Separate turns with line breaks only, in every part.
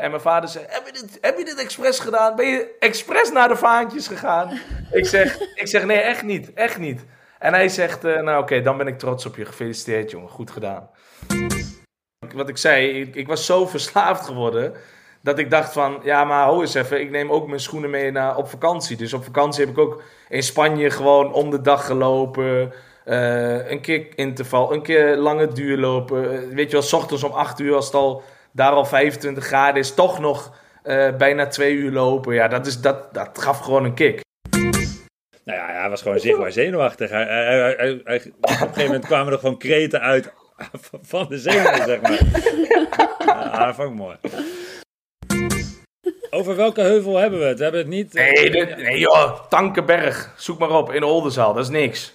En mijn vader zei, heb je dit, heb je dit expres gedaan? Ben je expres naar de vaantjes gegaan? ik, zeg, ik zeg, nee, echt niet, echt niet. En hij zegt, eh, nou oké, dan ben ik trots op je. Gefeliciteerd jongen, goed gedaan. Wat ik zei, ik, ik was zo verslaafd geworden... dat ik dacht van, ja maar hou eens even... ik neem ook mijn schoenen mee naar, op vakantie. Dus op vakantie heb ik ook in Spanje gewoon om de dag gelopen... Eh, een keer interval, een keer lange duur lopen. Eh, weet je wel, s ochtends om 8 uur als het al daar al 25 graden is, toch nog eh, bijna twee uur lopen. Ja, dat, is, dat, dat gaf gewoon een kick.
Nou ja, hij was gewoon zichtbaar zenuwachtig. Hij, hij, hij, op een gegeven moment kwamen er gewoon kreten uit van de zenuwen, zeg maar. Ja, dat mooi. Over welke heuvel hebben we het? We hebben het niet...
Nee, dit, nee joh, Tankenberg. Zoek maar op, in Oldenzaal. Dat is niks.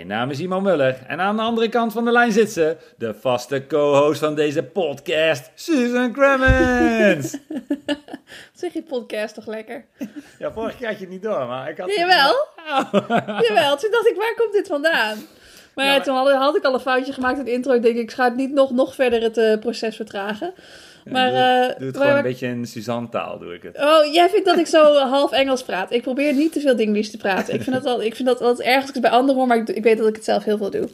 Mijn naam is Iman Muller en aan de andere kant van de lijn zit ze, de vaste co-host van deze podcast, Susan Cremens.
Zeg je podcast toch lekker?
Ja, vorige keer had je het niet door, maar ik had...
Jawel. Jawel, toen dacht ik, waar komt dit vandaan? Maar ja, toen had, had ik al een foutje gemaakt in de intro. Ik denk, ik ga het niet nog, nog verder het eh, proces vertragen. Maar,
doe,
eh,
doe het
maar-
gewoon een beetje in Suzanne-taal, doe ik het.
Oh, jij vindt dat ik zo half Engels praat. Ik probeer niet te veel Dinglish te praten. Ik vind dat, al, ik vind dat altijd ergens bij anderen hoor, maar ik, ik weet dat ik het zelf heel veel doe.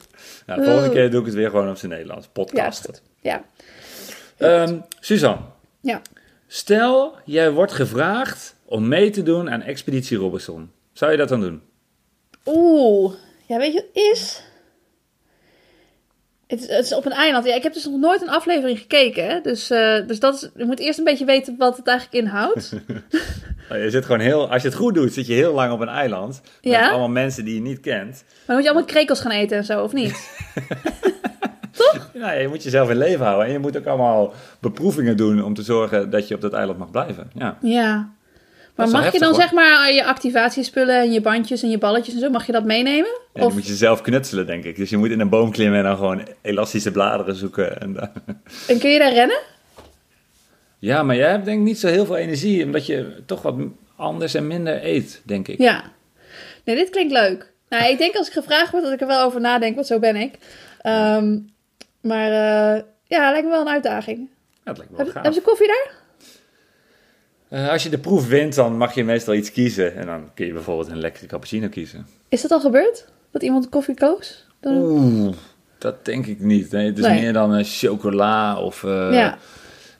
Nou, de volgende
Oh.
keer doe ik het weer gewoon op zijn Nederlands. Podcast.
Ja.
Ehm, Suzanne,
ja.
stel jij wordt gevraagd om mee te doen aan Expeditie Robinson. Zou je dat dan doen?
Oeh, ja, weet je wat is? Het, is- het is op een eiland. Ja, ik heb dus nog nooit een aflevering gekeken. Hè? Dus, eh, dus dat is, je moet eerst een beetje weten wat het eigenlijk inhoudt.
Nou, Je zit gewoon heel, als je het goed doet, zit je heel lang op een eiland. Met
Ja?
allemaal mensen die je niet kent.
Maar moet je allemaal krekels gaan eten en zo, of niet?
Nou, je moet jezelf in leven houden. En je moet ook allemaal beproevingen doen om te zorgen dat je op dat eiland mag blijven. Ja.
Ja. Maar mag je dan
hoor.
zeg maar je activatiespullen en je bandjes en je balletjes en zo, mag je dat meenemen?
En dan
Of,
moet je zelf knutselen, denk ik. Dus je moet in een boom klimmen en dan gewoon elastische bladeren zoeken. En dan-
en kun je daar rennen?
Ja, maar jij hebt denk ik niet zo heel veel energie, omdat je toch wat anders en minder eet, denk ik.
Ja. Nee, dit klinkt leuk. Nou, ik denk als ik gevraagd word dat ik er wel over nadenk, want zo ben ik. Ehm, maar eh, ja, lijkt me wel een uitdaging.
Ja, dat lijkt me wel gaaf.
hebben ze koffie daar?
Eh, als je de proef wint, dan mag je meestal iets kiezen. En dan kun je bijvoorbeeld een lekkere cappuccino kiezen.
Is dat al gebeurd? Dat iemand koffie koos? Dan-
Oeh, dat denk ik niet. Nee, het is
Nee.
meer dan een chocola of eh,
Ja.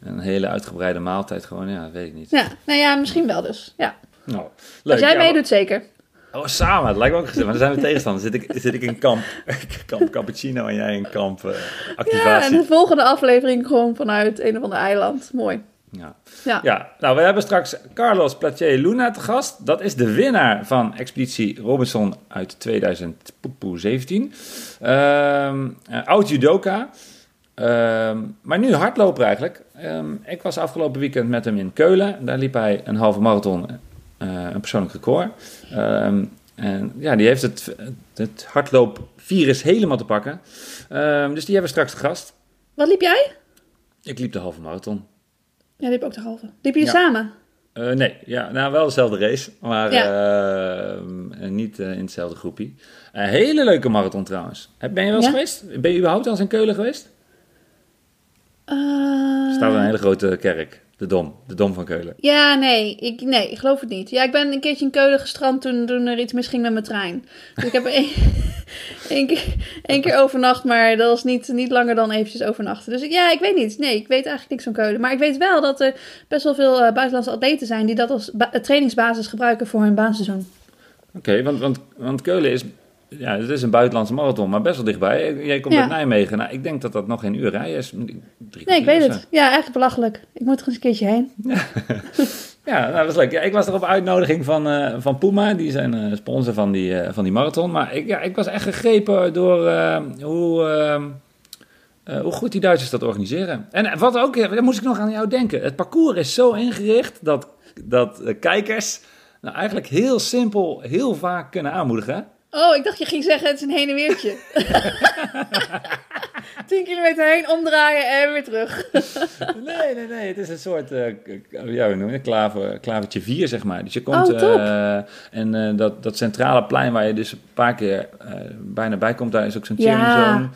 een hele uitgebreide maaltijd. Gewoon, ja, dat weet ik niet.
ja, nou ja, misschien wel dus. Ja.
Nou,
Als
leuk.
jij
Ja,
meedoet, zeker.
Oh, samen. Dat lijkt me ook gezellig. Maar dan zijn we tegenstanders. Zit ik, zit ik in kamp, kamp cappuccino en jij in kamp eh,
Ja, en
activatie.
de volgende aflevering gewoon vanuit een of ander eiland. Mooi.
Ja.
Ja.
Ja, nou, we hebben straks Carlos Platier Luna te gast. Dat is de winnaar van Expeditie Robinson uit 2017. Ehm eh, oud judoka. Ehm, maar nu hardloper eigenlijk. Ehm, ik was afgelopen weekend met hem in Keulen. Daar liep hij een halve marathon, eh, een persoonlijk record. En ja, die heeft het, het hardloopvirus helemaal te pakken. Dus die hebben we straks te gast.
Wat liep jij?
Ik liep de halve marathon.
Ja, liep ook de halve. Jullie
Ja.
samen?
Eh, nee, ja, nou wel dezelfde race, maar
Ja.
eh, niet eh, in hetzelfde groepje. Een hele leuke marathon trouwens. Ben je wel eens
Ja?
geweest? Ben je überhaupt al eens in Keulen geweest? Er staat een hele grote kerk, de Dom, de Dom van Keulen.
Ja, nee ik, nee, ik geloof het niet. Ja, ik ben een keertje in Keulen gestrand toen, toen er iets misging met mijn trein. Dus ik heb één, één, keer, één keer overnacht, maar dat was niet, niet langer dan eventjes overnachten. Dus ik- ja, ik weet niet. Nee, ik weet eigenlijk niks van Keulen. Maar ik weet wel dat er best wel veel eh, buitenlandse atleten zijn die dat als ba- trainingsbasis gebruiken voor hun baanseizoen.
Oké, want, want, want Keulen is ja, het is een buitenlandse marathon, maar best wel dichtbij. Jij komt
Ja.
uit Nijmegen. Nou, ik denk dat dat nog geen uur rijden is. Drie
Nee, ik weet het. Ja, eigenlijk belachelijk. Ik moet er eens een keertje heen.
Ja, nou, dat was leuk. Ja, ik was er op uitnodiging van, eh, van Puma. Die zijn eh, sponsor van die, eh, van die marathon. Maar ik, ja, ik was echt gegrepen door hoe, eh, eh, hoe goed die Duitsers dat organiseren. En wat ook, daar moest ik nog aan jou denken. Het parcours is zo ingericht dat, dat kijkers nou, eigenlijk heel simpel heel vaak kunnen aanmoedigen.
Oh, ik dacht je ging zeggen het is een heen en weertje. 10 kilometer heen, omdraaien en weer terug.
Nee, nee, nee. Het is een soort, k- ja, noemen het klaver, klavertje 4, zeg maar. Dus je komt,
Oh,
eh, en eh, dat, dat centrale plein waar je dus een paar keer bijna bij komt, daar is ook zo'n
Ja.
zone.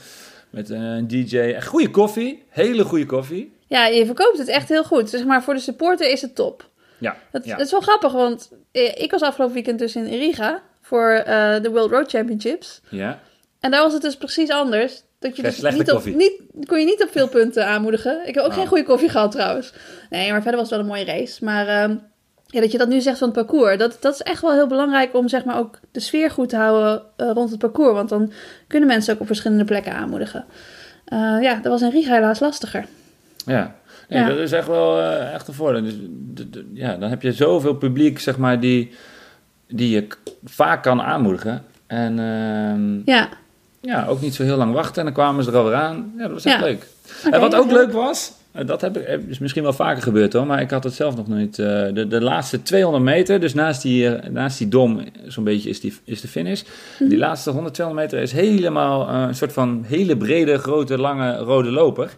Met een DJ. Goede koffie. Hele goede koffie.
Ja, je verkoopt het echt heel goed. Zeg maar, voor de supporter is het top.
Ja. Ja.
het is wel grappig, want ik was afgelopen weekend dus in Riga voor eh, de World Road Championships.
ja.
En daar was het dus precies anders. Dat je dus niet op, niet, kon je niet op veel punten aanmoedigen. Ik heb ook
Oh.
geen goede koffie gehad trouwens. Nee, maar verder was het wel een mooie race. Maar ehm, ja, dat je dat nu zegt van het parcours, dat, dat is echt wel heel belangrijk om zeg maar ook de sfeer goed te houden eh, rond het parcours. Want dan kunnen mensen ook op verschillende plekken aanmoedigen. Eh, ja, dat was in Riga helaas lastiger.
Ja. Nee,
Ja.
dat is echt wel echt een voordeel. Dus, ja, dan heb je zoveel publiek, zeg maar, die, die je vaak kan aanmoedigen. En ehm,
Ja,
ja, ook niet zo heel lang wachten. En dan kwamen ze er alweer aan. Ja, dat was echt
Ja.
leuk. En wat ook leuk was, eh, dat heb ik, eh, is misschien wel vaker gebeurd hoor, maar ik had het zelf nog nooit. eh, de, de laatste 200 meter, dus naast die, naast die dom, zo'n beetje is, die, is de finish.
Mhm.
Die laatste 100, 200 meter is helemaal een soort van hele brede, grote, lange rode loper.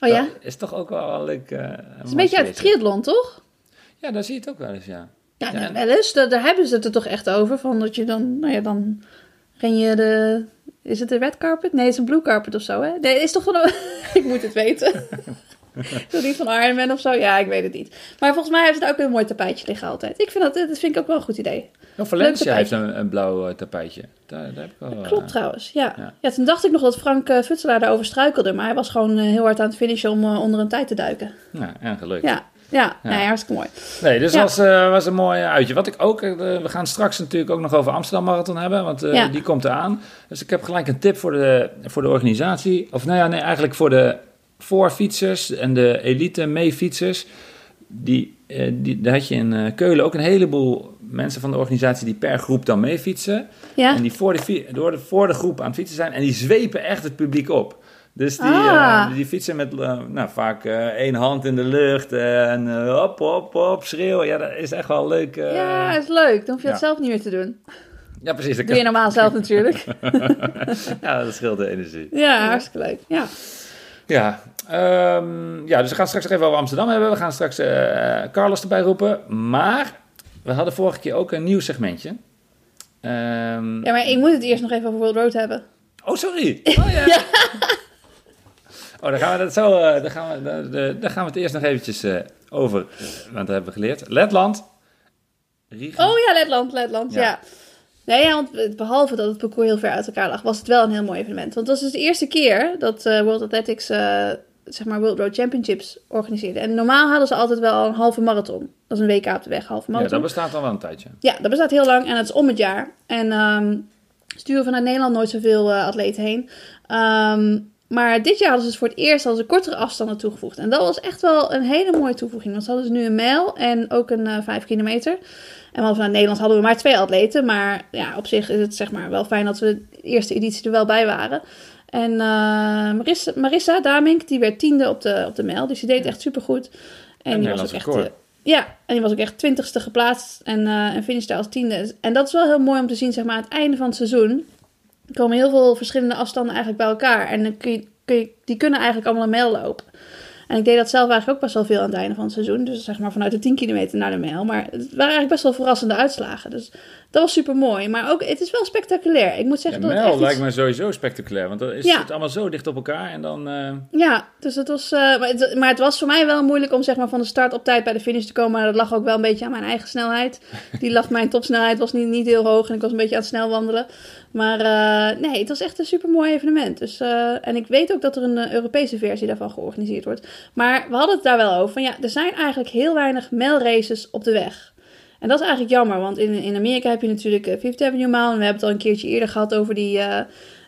Oh ja?
Dat is toch ook wel leuk.
Het is een beetje uit het triathlon, toch?
Ja, daar zie je het ook wel eens, ja.
Ja,
Ja.
wel eens. Daar, daar hebben ze het er toch echt over. Van dat je dan, nou ja, dan ren je de... Is het de red carpet? Nee, het is een blue carpet of zo, hè? Nee, het is toch van... ik moet het weten. is dat niet van Ironman of zo? Ja, ik weet het niet. Maar volgens mij ze daar ook een mooi tapijtje liggen altijd. Ik vind dat, dat vind ik ook wel een goed idee.
Nou, Valencia heeft een, een blauw eh, tapijtje. Daar, daar heb ik wel, eh,
Klopt trouwens, ja.
ja.
ja. toen dacht ik nog dat Frank eh, Futselaar daarover struikelde. Maar hij was gewoon heel hard aan het finishen om onder een tijd te duiken.
Nou, erg leuk.
Ja, ja,
Ja.
Nee, hartstikke mooi.
Nee, dus
Ja.
was, eh, was een mooi uitje. Wat ik ook, eh, we gaan straks natuurlijk ook nog over Amsterdam Marathon hebben, want eh,
Ja.
die komt eraan. Dus ik heb gelijk een tip voor de, voor de organisatie. Of nou ja, nee, eigenlijk voor de voorfietsers en de elite meefietsers. Die, die, daar had je in Keulen ook een heleboel mensen van de organisatie die per groep dan meefietsen.
Ja,
En die voor de, door de, voor de groep aan het fietsen zijn. En die zwepen echt het publiek op. Dus die,
Ah.
eh, die fietsen met eh, nou, vaak eh, één hand in de lucht. En hop, hop, hop, schreeuwen. Ja, dat is echt wel leuk.
ja, is leuk. Dan hoef je het
ja.
zelf niet meer te doen.
Ja, precies. Dat
Doe je normaal zelf natuurlijk.
ja, dat scheelt de energie.
Ja, hartstikke leuk. Ja.
Ja, ehm, ja, dus we gaan straks nog even over Amsterdam hebben. We gaan straks Carlos erbij roepen. Maar we hadden vorige keer ook een nieuw segmentje. Ehm,
ja, maar ik moet het eerst nog even over World Road hebben.
Oh, sorry. Oh ja. Oh, dan gaan we dat zo. eh, dan, gaan we, dan gaan we het eerst nog eventjes eh, over. Want dat hebben we geleerd. Letland. Riga.
Oh ja, Letland, Letland,
Ja.
ja. Nee, ja, want behalve dat het parcours heel ver uit elkaar lag, was het wel een heel mooi evenement. Want het was dus de eerste keer dat eh, World Athletics, zeg maar, World Road Championships organiseerde. En normaal hadden ze altijd wel een halve marathon. Dat is een WK op de weg, halve
ja,
marathon.
dat bestaat al wel een tijdje.
Ja, dat bestaat heel lang en het is om het jaar. En ehm sturen vanuit Nederland nooit zoveel atleten heen. Ehm, maar dit jaar hadden ze dus voor het eerst hadden ze kortere afstanden toegevoegd. En dat was echt wel een hele mooie toevoeging. Want ze hadden dus nu een mijl en ook een eh 5 kilometer. En want vanuit Nederland hadden we maar twee atleten. Maar ja, op zich is het zeg maar wel fijn dat we de eerste editie er wel bij waren. En eh, Marissa, Marissa Damink, die werd tiende op de, op de mijl. Dus die deed echt supergoed. En,
En
die was ook echt... eh, ja, en die was ook echt twintigste geplaatst en, eh en finishte als tiende. En dat is wel heel mooi om te zien, zeg maar, aan het einde van het seizoen komen heel veel verschillende afstanden eigenlijk bij elkaar. En dan kun je, kun je, die kunnen eigenlijk allemaal een mijl lopen. En ik deed dat zelf eigenlijk ook best wel veel aan het einde van het seizoen. Dus zeg maar vanuit de 10 kilometer naar de mijl. Maar het waren eigenlijk best wel verrassende uitslagen. Dus dat was super mooi. Maar ook, het is wel spectaculair. Ik moet
Ja,
zeggen dat het echt
lijkt
iets-
me sowieso spectaculair. Want dan is
Ja.
het allemaal zo dicht op elkaar. En dan. eh,
Ja, dus het was, eh, maar, het, maar het was voor mij wel moeilijk om zeg maar, van de start op tijd bij de finish te komen. Maar dat lag ook wel een beetje aan mijn eigen snelheid. Die lag, mijn topsnelheid was niet, niet heel hoog en ik was een beetje aan het snel wandelen. Maar eh, nee, het was echt een super mooi evenement. Dus, eh, en ik weet ook dat er een eh, Europese versie daarvan georganiseerd wordt. Maar we hadden het daar wel over. Van, ja, er zijn eigenlijk heel weinig mijlraces op de weg. En dat is eigenlijk jammer, want in, in Amerika heb je natuurlijk Fifth Avenue Mall. En we hebben het al een keertje eerder gehad over die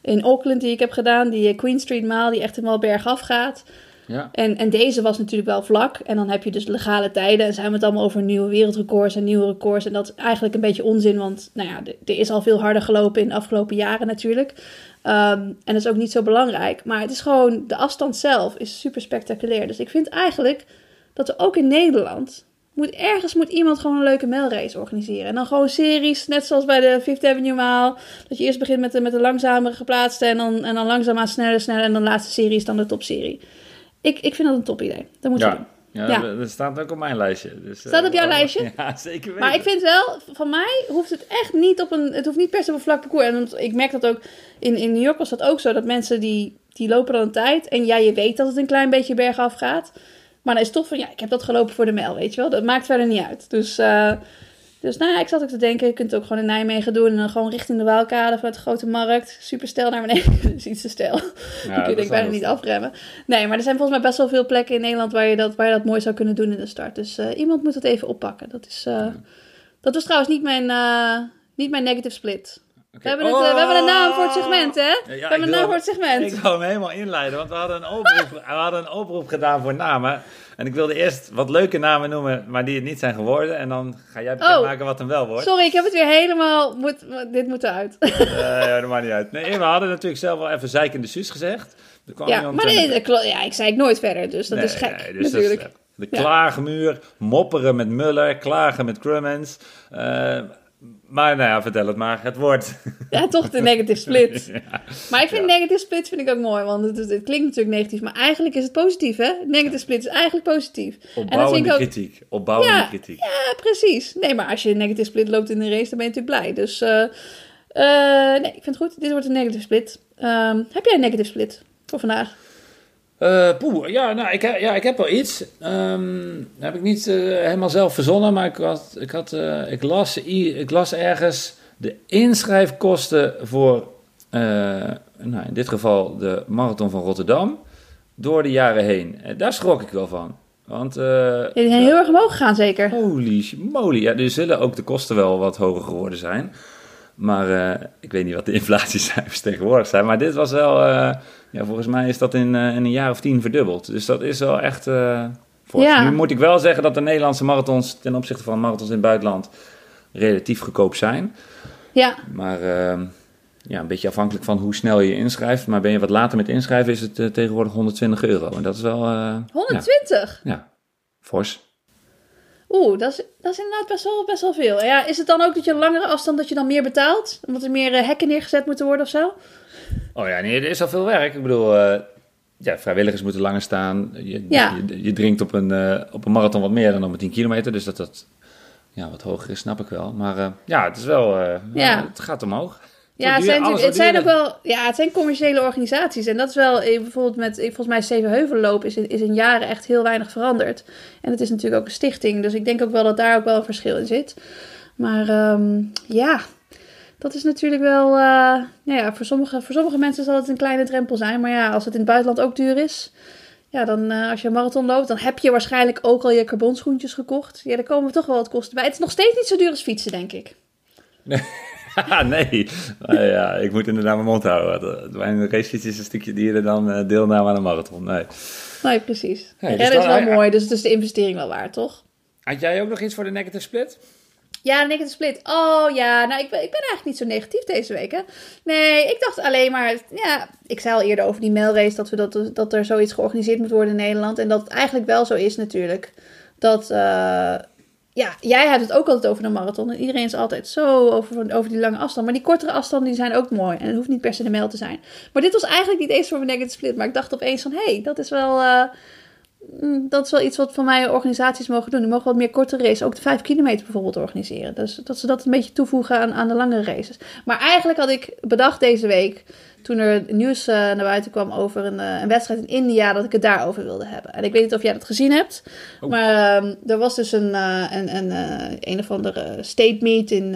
in Auckland die ik heb gedaan. Die Queen Street Mall, die echt helemaal bergaf gaat.
Ja.
En, en deze was natuurlijk wel vlak. En dan heb je dus legale tijden. En zijn we het allemaal over nieuwe wereldrecords en nieuwe records. En dat is eigenlijk een beetje onzin. Want nou ja, er is al veel harder gelopen in de afgelopen jaren natuurlijk. Um, en dat is ook niet zo belangrijk. Maar het is gewoon, de afstand zelf is super spectaculair. Dus ik vind eigenlijk dat er ook in Nederland... Moet, ergens moet iemand gewoon een leuke mailrace organiseren. En dan gewoon series, net zoals bij de Fifth Avenue Maal. Dat je eerst begint met de, met de langzamere geplaatste. En dan, en dan langzaamaan sneller, sneller. En dan de laatste serie is dan de topserie. Ik, ik vind dat een top idee. Dat moet je doen.
Ja,
Ja.
dat staat ook op mijn lijstje. Dus,
Staat
eh,
op jouw
oh,
lijstje?
Ja, zeker weten.
Maar ik vind wel, van mij hoeft het echt niet op een. Het hoeft niet per se op een vlak parcours. En want ik merk dat ook. In, in New York was dat ook zo. Dat mensen die, die lopen dan een tijd. En ja, je weet dat het een klein beetje bergaf gaat. Maar dan is het toch van ja, ik heb dat gelopen voor de mijl, weet je wel. Dat maakt verder niet uit. Dus, eh, dus nou ja, ik zat ook te denken. Je kunt het ook gewoon in Nijmegen doen. En dan gewoon richting de Waalkade vanuit de grote markt. Super stijl naar beneden. dat is iets te stijl.
Ja,
kun je ik bijna niet afremmen. Nee, maar er zijn volgens mij best wel veel plekken in Nederland waar je dat, waar je dat mooi zou kunnen doen in de start. Dus eh, iemand moet dat even oppakken. Dat is, eh, dat was trouwens niet mijn, eh, niet mijn negative split.
Oké.
We, hebben het, eh, we hebben een naam voor het
Oh!
segment, hè?
Ja,
we
ik
hebben een naam
wil-
voor het segment.
Ik wou hem helemaal inleiden, want we hadden, een oproep, we hadden een oproep gedaan voor namen. En ik wilde eerst wat leuke namen noemen, maar die het niet zijn geworden. En dan ga jij bekendmaken wat hem wel wordt.
Sorry, ik heb het weer helemaal... Moet, dit moet eruit.
Eh, ja, dat maakt niet uit. Nee, we hadden natuurlijk zelf wel even zeikende Suus gezegd. Er kwam
ja, maar nee, ja, ik zei het nooit verder, dus dat
Nee,
is gek,
nee, dus dat is,
natuurlijk.
eh, de klaagmuur, mopperen met Muller, klagen met Crummins. Maar nou ja, vertel het maar. Het wordt.
Ja, toch de negative split.
Ja.
Maar ik vind negative split vind ik ook mooi, want het, het klinkt natuurlijk negatief, maar eigenlijk is het positief, hè? Negative split is eigenlijk positief.
Opbouwende
ik ook-
kritiek. Opbouwende
Ja,
kritiek.
Ja, precies. Nee, maar als je een negative split loopt in een race, dan ben je natuurlijk blij. Dus eh, eh, nee, ik vind het goed. Dit wordt een negative split. Ehm, heb jij een negative split voor vandaag?
Poeh, ja, nou, ik, ja, ik heb wel iets. Dat heb ik niet eh, helemaal zelf verzonnen, maar ik, had, ik, had, eh, ik, las, ik las ergens de inschrijfkosten voor, nou, in dit geval de Marathon van Rotterdam, door de jaren heen. Daar schrok ik wel van. Want, eh,
Ja, die zijn heel erg omhoog gegaan, zeker.
holy moly, ja, er zullen ook de kosten wel wat hoger geworden zijn. Maar ik weet niet wat de inflatiecijfers tegenwoordig zijn. Maar dit was wel, ja, volgens mij is dat in, eh, in een jaar of tien verdubbeld. Dus dat is wel echt eh.
Ja.
Nu moet ik wel zeggen dat de Nederlandse marathons ten opzichte van marathons in het buitenland relatief goedkoop zijn.
Ja,
Maar eh, ja, een beetje afhankelijk van hoe snel je je inschrijft. Maar ben je wat later met inschrijven is het eh, tegenwoordig 120 euro. En dat is wel, eh,
120.
ja, ja, fors.
Oeh, dat is, dat is inderdaad best wel, best wel veel. Ja, is het dan ook dat je een langere afstand dat je dan meer betaalt? Omdat er meer hekken neergezet moeten worden of zo?
Oh ja, nee, er is al veel werk. Ik bedoel, eh, ja, vrijwilligers moeten langer staan. Je,
Ja.
je, je drinkt op een, eh, op een marathon wat meer dan op een 10 kilometer. Dus dat dat ja, wat hoger is, snap ik wel. Maar eh, ja, het is wel...
Ja.
Het gaat omhoog.
Ja, het zijn, het zijn ook wel, ja, het zijn commerciële organisaties. En dat is wel, bijvoorbeeld met, volgens mij Zevenheuvelloop is, in- is in jaren echt heel weinig veranderd. En het is natuurlijk ook een stichting, dus ik denk ook wel dat daar ook wel een verschil in zit. Maar ehm, ja, dat is natuurlijk wel, eh, nou ja, voor sommige, voor sommige mensen zal het een kleine drempel zijn. Maar ja, als het in het buitenland ook duur is, ja, dan eh, als je een marathon loopt, dan heb je waarschijnlijk ook al je carbonschoentjes gekocht. Ja, daar komen toch wel wat kosten bij. Het is nog steeds niet zo duur als fietsen, denk ik.
Haha, nee. Nou ja, ik moet inderdaad mijn mond houden. Mijn racefiets is een stukje dierder dan eh, deelname aan een marathon. Nee.
Nee, precies.
Nee,
En
dus
rennen is wel mooi, dus het is de investering wel waard, toch?
Had jij ook nog iets voor de negative split?
Ja, negative split. Oh ja, nou ik ben, ik ben eigenlijk niet zo negatief deze week. Hè? Nee, ik dacht alleen maar, ja, ik zei al eerder over die mailrace dat, we dat, dat er zoiets georganiseerd moet worden in Nederland. En dat het eigenlijk wel zo is natuurlijk. Dat, eh, ja, jij hebt het ook altijd over de marathon. En iedereen is altijd zo over, over die lange afstand. Maar die kortere afstanden die zijn ook mooi. En het hoeft niet per se de mail te zijn. Maar dit was eigenlijk niet eens voor mijn negative split. Maar ik dacht opeens van, hé, hey, dat is wel... eh, dat is wel iets wat van mij organisaties mogen doen. Die mogen wat meer korte races, ook de 5 kilometer bijvoorbeeld organiseren. Dus dat ze dat een beetje toevoegen aan, aan de langere races. Maar eigenlijk had ik bedacht deze week, toen er nieuws eh, naar buiten kwam over een, eh, een wedstrijd in India, dat ik het daarover wilde hebben. En ik weet niet of jij dat gezien hebt,
Oh.
maar ehm, er was dus een, eh, een, een, een of andere state meet in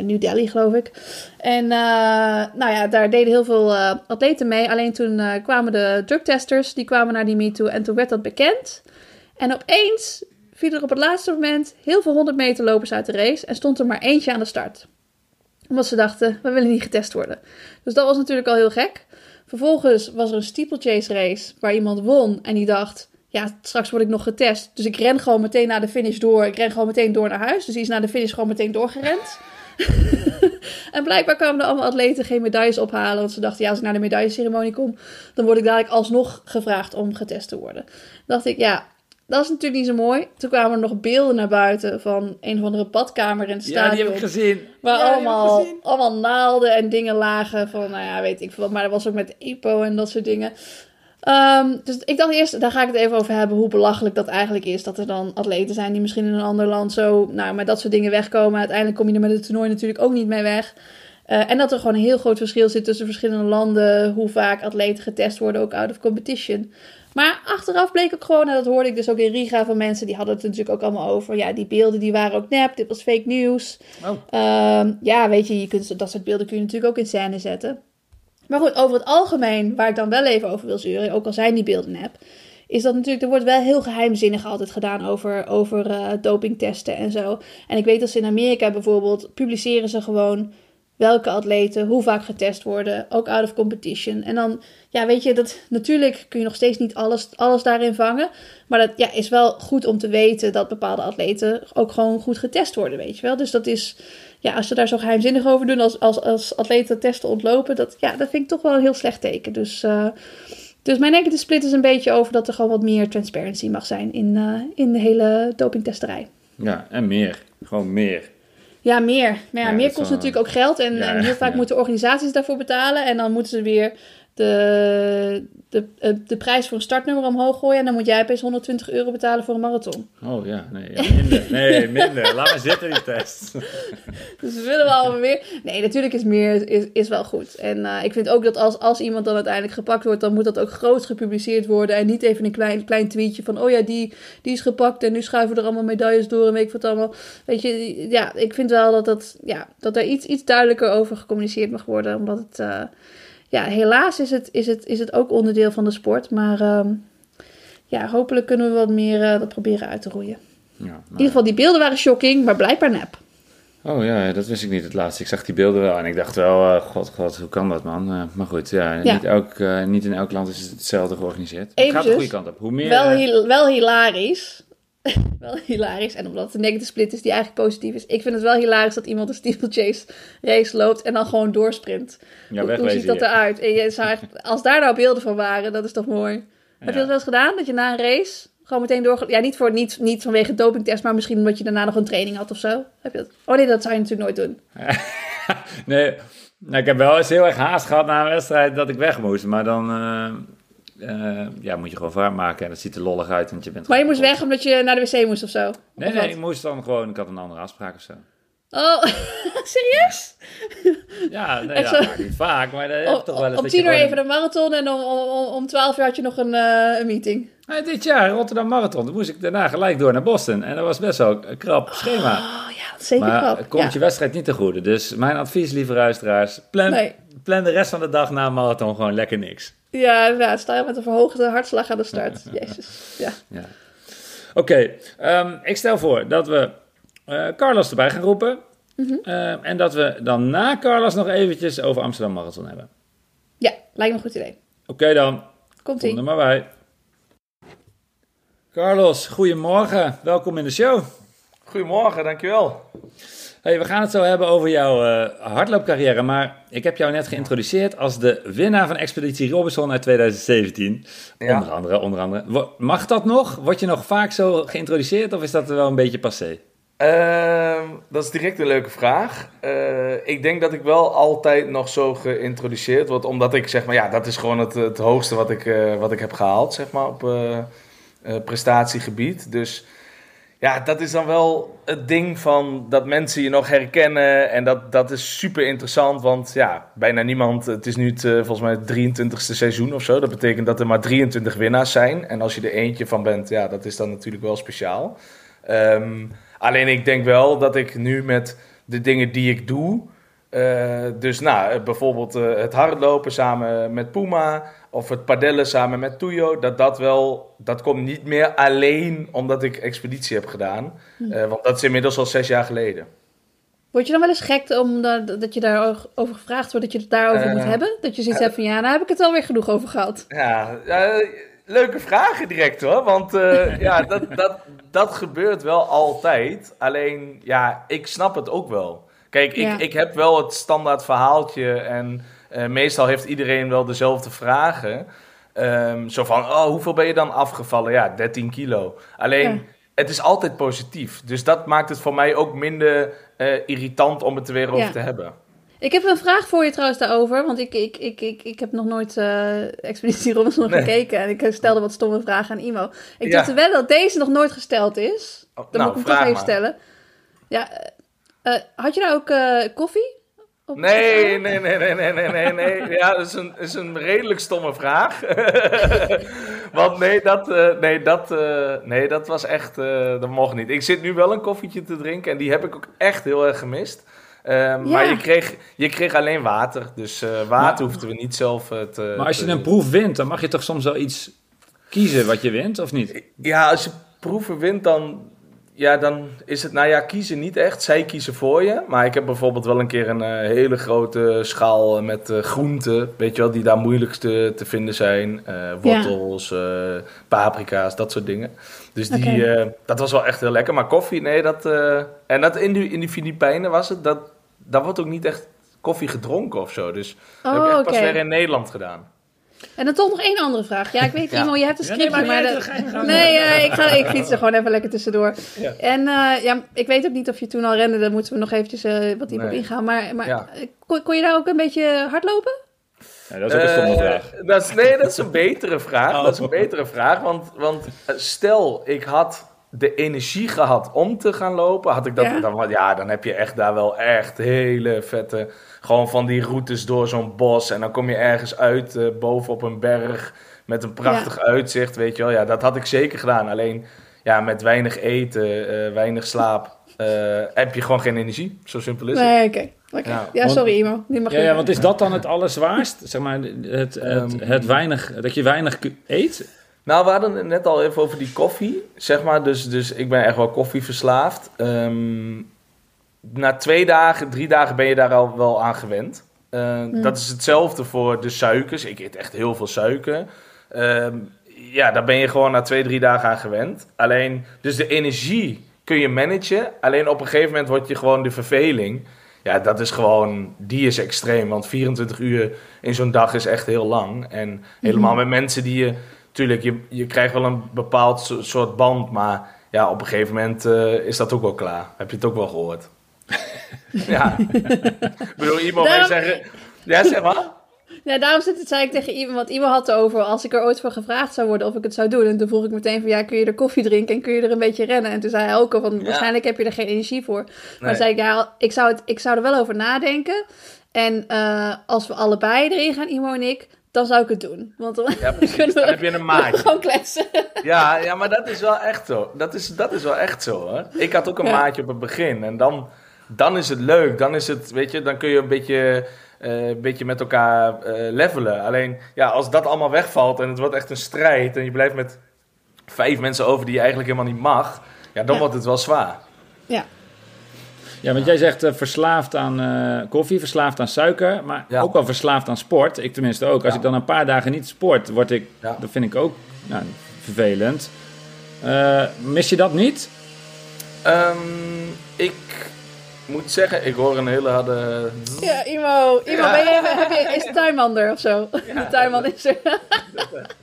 New Delhi, geloof ik. En nou ja, daar deden heel veel atleten mee. Alleen toen kwamen de drugtesters, die kwamen naar die meet toe en toen werd dat bekend. En opeens vielen er op het laatste moment heel veel 100 meter lopers uit de race en stond er maar eentje aan de start. Omdat ze dachten, we willen niet getest worden. Dus dat was natuurlijk al heel gek. Vervolgens was er een steeplechase race waar iemand won en die dacht, ja, straks word ik nog getest. Dus ik ren gewoon meteen naar de finish door. Ik ren gewoon meteen door naar huis. Dus die is naar de finish gewoon meteen doorgerend. en blijkbaar kwamen er allemaal atleten geen medailles ophalen. Want ze dachten, ja, als ik naar de medailleceremonie kom, dan word ik dadelijk alsnog gevraagd om getest te worden. dacht ik, ja, dat is natuurlijk niet zo mooi. Toen kwamen er nog beelden naar buiten van een of andere badkamer in het stadion.
Ja, die heb ik gezien.
Waar
Ja,
allemaal,
gezien.
allemaal naalden en dingen lagen van, nou ja, weet ik veel wat. Maar dat was ook met EPO en dat soort dingen. Ehm, dus ik dacht eerst, daar ga ik het even over hebben, hoe belachelijk dat eigenlijk is. Dat er dan atleten zijn die misschien in een ander land zo, nou, met dat soort dingen wegkomen. Uiteindelijk kom je er met het toernooi natuurlijk ook niet mee weg. Eh, en dat er gewoon een heel groot verschil zit tussen verschillende landen, hoe vaak atleten getest worden, ook out of competition. Maar achteraf bleek ook gewoon, en dat hoorde ik dus ook in Riga van mensen, die hadden het natuurlijk ook allemaal over. Ja, die beelden die waren ook nep, dit was fake news.
Oh.
Ehm, ja, weet je, je kunt, dat soort beelden kun je natuurlijk ook in scène zetten. Maar goed, over het algemeen, waar ik dan wel even over wil zeuren, ook al zijn die beelden nep, is dat natuurlijk, er wordt wel heel geheimzinnig altijd gedaan over, over eh, dopingtesten en zo. En ik weet dat ze in Amerika bijvoorbeeld, publiceren ze gewoon welke atleten hoe vaak getest worden, ook out of competition. En dan, ja, weet je, dat, natuurlijk kun je nog steeds niet alles, alles daarin vangen. Maar dat ja, is wel goed om te weten dat bepaalde atleten ook gewoon goed getest worden, weet je wel. Dus dat is, ja, als ze daar zo geheimzinnig over doen als, als, als atleten testen ontlopen, dat, ja, dat vind ik toch wel een heel slecht teken. Dus, eh, dus mijn negative split is een beetje over dat er gewoon wat meer transparency mag zijn in, eh, in de hele dopingtesterij.
Ja, en meer. Gewoon meer.
Ja, meer. Maar ja,
Ja,
meer kost natuurlijk ook geld. En, heel vaak moeten organisaties daarvoor betalen. En dan moeten ze weer de, de, eh, de prijs voor een startnummer omhoog gooien. En dan moet jij opeens 120 euro betalen voor een marathon.
Oh ja, nee, ja, minder. Nee, minder. Laat maar zitten die test.
Dus we willen wel allemaal meer. Nee, natuurlijk is meer is, is wel goed. En eh, ik vind ook dat als, als iemand dan uiteindelijk gepakt wordt, dan moet dat ook groot gepubliceerd worden. En niet even een klein, klein tweetje van, oh ja, die, die is gepakt en nu schuiven we er allemaal medailles door en weet ik wat allemaal. Weet je, ja, ik vind wel dat, dat, ja, dat er iets, iets duidelijker over gecommuniceerd mag worden. Omdat het, eh, ja, helaas is het, is, het, is het ook onderdeel van de sport. Maar ehm, ja, hopelijk kunnen we wat meer eh, dat proberen uit te roeien.
Ja,
In ieder geval, die beelden waren shocking, maar blijkbaar nep.
Oh ja, dat wist ik niet het laatste. Ik zag die beelden wel en ik dacht wel, eh, god, god, hoe kan dat man? Eh, maar goed, ja,
Ja.
Niet, elk, niet in elk land is het hetzelfde georganiseerd. het gaat de goede kant op. Hoe meer...
Wel hilarisch. wel hilarisch. En omdat het een negative split is die eigenlijk positief is. Ik vind het wel hilarisch dat iemand een steeplechase race loopt en dan gewoon doorsprint.
ja,
hoe, hoe ziet dat eruit? En je zou als daar nou beelden van waren, dat is toch mooi. Heb je dat wel eens gedaan? Dat je na een race gewoon meteen door... Ja, niet, voor, niet, niet vanwege dopingtest, maar misschien omdat je daarna nog een training had of zo. Heb je dat? Oh nee, dat zou je natuurlijk nooit doen.
Nee, nou, ik heb wel eens heel erg haast gehad na een wedstrijd dat ik weg moest. Maar dan eh, eh, ja, moet je gewoon vaart maken en dat ziet er lollig uit. Want je bent
Maar je moest weg omdat je naar de wc moest of zo?
Nee,
Of
nee,
wat?
ik moest dan gewoon, ik had een andere afspraak of zo.
Oh, serieus?
Ja, nee, ja,
zo?
maar niet vaak, maar dat ik toch wel eens.
om
dat
tien uur
gewoon-
even een marathon en om, om, om, twaalf uur had je nog een, eh, een meeting.
Dit jaar, Rotterdam Marathon, toen moest ik daarna gelijk door naar Boston. En dat was best wel een krap schema.
Oh ja, dat is zeker
Maar
krap.
het komt
ja.
je wedstrijd niet te goede. Dus mijn advies, lieve luisteraars, plan,
Nee.
plan de rest van de dag na een marathon gewoon lekker niks.
Ja, inderdaad. Sta je met een verhoogde hartslag aan de start. Jezus. Ja.
Ja. Oké, ehm, ik stel voor dat we eh, Carlos erbij gaan roepen.
Mhm.
Ehm, en dat we dan na Carlos nog eventjes over Amsterdam Marathon hebben.
ja, lijkt me een goed idee.
Oké dan,
Komt
kom
ie.
er maar bij. Carlos, goedemorgen. Welkom in de show.
Goedemorgen, dankjewel.
Hey, we gaan het zo hebben over jouw eh, hardloopcarrière, maar ik heb jou net geïntroduceerd als de winnaar van Expeditie Robinson uit 2017.
Ja.
Onder andere, onder andere. Mag dat nog? Word je nog vaak zo geïntroduceerd of is dat wel een beetje passé?
Ehm, dat is direct een leuke vraag. Eh, ik denk dat ik wel altijd nog zo geïntroduceerd word, omdat ik zeg maar, ja, dat is gewoon het, het hoogste wat ik, eh, wat ik heb gehaald, zeg maar, op prestatiegebied. Dus ja, dat is dan wel het ding van dat mensen je nog herkennen en dat, dat is super interessant, want ja, bijna niemand, het is nu het, eh, volgens mij het 23ste seizoen of zo, dat betekent dat er maar 23 winnaars zijn. En als je er eentje van bent, ja, dat is dan natuurlijk wel speciaal. Ehm, alleen ik denk wel dat ik nu met de dingen die ik doe. eh, dus nou, eh, bijvoorbeeld het hardlopen samen met Puma. Of het padellen samen met Tuyo, dat dat wel, dat komt niet meer alleen omdat ik expeditie heb gedaan. Eh, want dat is inmiddels al zes jaar geleden.
Word je dan wel eens gek omdat dat je daarover gevraagd wordt, dat je het daarover moet
Eh,
hebben? Dat je zoiets hebt van, ja, nou heb ik het alweer genoeg over gehad.
Ja, eh, leuke vragen direct hoor. Want eh, ja, dat, dat, dat gebeurt wel altijd. Alleen, ja, ik snap het ook wel. Kijk, ik,
Ja.
ik heb wel het standaard verhaaltje. En eh, meestal heeft iedereen wel dezelfde vragen. Ehm, zo van, oh, hoeveel ben je dan afgevallen? Ja, 13 kilo. Alleen,
Ja.
het is altijd positief. Dus dat maakt het voor mij ook minder eh, irritant om het er weer over
Ja.
te hebben.
Ik heb een vraag voor je trouwens daarover, want ik, ik, ik, ik, ik heb nog nooit eh Expeditie Robinson
Nee.
gekeken en ik stelde wat stomme vragen aan Imo. Ik
Ja.
dacht wel dat deze nog nooit gesteld is.
Oh,
Dan
nou,
moet ik hem toch even
maar.
stellen. Ja, had je nou ook koffie? Op
Nee, nee, nee, nee, nee, nee, nee, nee. Ja, dat is een, is een redelijk stomme vraag. Want nee, dat, eh, nee, dat, eh, nee, dat was echt, eh, dat mocht niet. Ik zit nu wel een koffietje te drinken en die heb ik ook echt heel erg gemist. Eh, Maar je kreeg, je kreeg alleen water, dus eh, water hoefden we niet zelf eh, te...
Maar als je
te-
een proef wint, dan mag je toch soms wel iets kiezen wat je wint, of niet?
Ja, als je proeven wint, dan, ja, dan is het, nou ja, kiezen niet echt. Zij kiezen voor je. Maar ik heb bijvoorbeeld wel een keer een eh, hele grote schaal met eh, groenten, weet je wel, die daar moeilijkst te, te vinden zijn. Eh, wortels, eh, paprika's, dat soort dingen. Dus die, eh, dat was wel echt heel lekker. Maar koffie, nee, dat... eh, en dat in die, in die Filipijnen was het, dat, daar wordt ook niet echt koffie gedronken of zo. Dus dat heb ik
Oh,
pas weer in Nederland gedaan.
En dan toch nog één andere vraag. Ja, ik weet,
Ja.
Imo, je hebt een
Ja, nee,
scriptje,
maar niet.
Nee, eh, ik, ga, ik fiets er gewoon even lekker tussendoor.
Ja.
En eh, ja, ik weet ook niet of je toen al rende, daar moeten we nog eventjes eh, wat dieper op
Nee.
ingaan. Maar, maar
Ja.
kon, kon je daar ook een beetje hardlopen?
Ja, dat is ook een stomme vraag.
Dat is, nee, dat is een betere vraag.
Oh.
Dat is een betere vraag. Want, want stel, ik had de energie gehad om te gaan lopen, had ik dat,
Ja.
Dan, ja, dan heb je echt daar wel echt hele vette, gewoon van die routes door zo'n bos. En dan kom je ergens uit eh, boven op een berg met een prachtig uitzicht, weet je wel. Ja, dat had ik zeker gedaan. Alleen, ja, met weinig eten, eh, weinig slaap, eh, heb je gewoon geen energie. Zo simpel is het.
Nee, oké. Oké.
Ja.
Ja,
Want-
sorry Imo. Die mag
Ja, want is dat dan het allerzwaarst? Zeg maar, het, het,
Ehm.
het weinig, dat je weinig eet?
Nou, we hadden het net al even over die koffie, zeg maar. Dus, dus ik ben echt wel koffieverslaafd. Ehm, na twee dagen, drie dagen ben je daar al wel aan gewend. Eh, Dat is hetzelfde voor de suikers. Ik eet echt heel veel suiker. Ehm, ja, daar ben je gewoon na twee, drie dagen aan gewend. Alleen, dus de energie kun je managen. Alleen op een gegeven moment wordt je gewoon de verveling. Ja, dat is gewoon, die is extreem. Want 24 uur in zo'n dag is echt heel lang. En helemaal met mensen die je, tuurlijk, je, je krijgt wel een bepaald so- soort band. Maar ja, op een gegeven moment eh, is dat ook wel klaar. Heb je het ook wel gehoord? ja. ik bedoel, iemand
Daarom-
zeggen. Ja, zeg maar.
Ja, daarom zit het, zei ik tegen Imo, want Imo had het over als ik er ooit voor gevraagd zou worden of ik het zou doen. En toen vroeg ik meteen van ja, kun je er koffie drinken en kun je er een beetje rennen? En toen zei hij ook al van waarschijnlijk heb je er geen energie voor. Maar
Nee.
zei ik ja, ik zou, het, ik zou er wel over nadenken. En eh, als we allebei erin gaan, Imo en ik, dan zou ik het doen. Want dan
Ja, precies.
kunnen we
Dan heb je een maatje.
gewoon kletsen.
Ja, ja, maar dat is wel echt zo. Dat is, dat is wel echt zo hoor. Ik had ook een
Ja.
maatje op het begin. En dan, dan is het leuk. Dan is het, weet je, dan kun je een beetje, eh, een beetje met elkaar eh, levelen. Alleen, ja, als dat allemaal wegvalt en het wordt echt een strijd. En je blijft met vijf mensen over die je eigenlijk helemaal niet mag. Ja, dan
Ja.
wordt het wel zwaar.
Ja,
Ja, want jij zegt eh, verslaafd aan eh, koffie, verslaafd aan suiker, maar
Ja.
ook wel verslaafd aan sport. Ik tenminste ook. Als
Ja.
ik dan een paar dagen niet sport, word ik,
Ja.
dat vind ik ook nou, vervelend. Eh, mis je dat niet?
Ehm, ik moet zeggen, ik hoor een hele harde...
ja Imo, Imo
Ja.
Ben je, heb je, is de tuinmander of zo? De tuinman is er.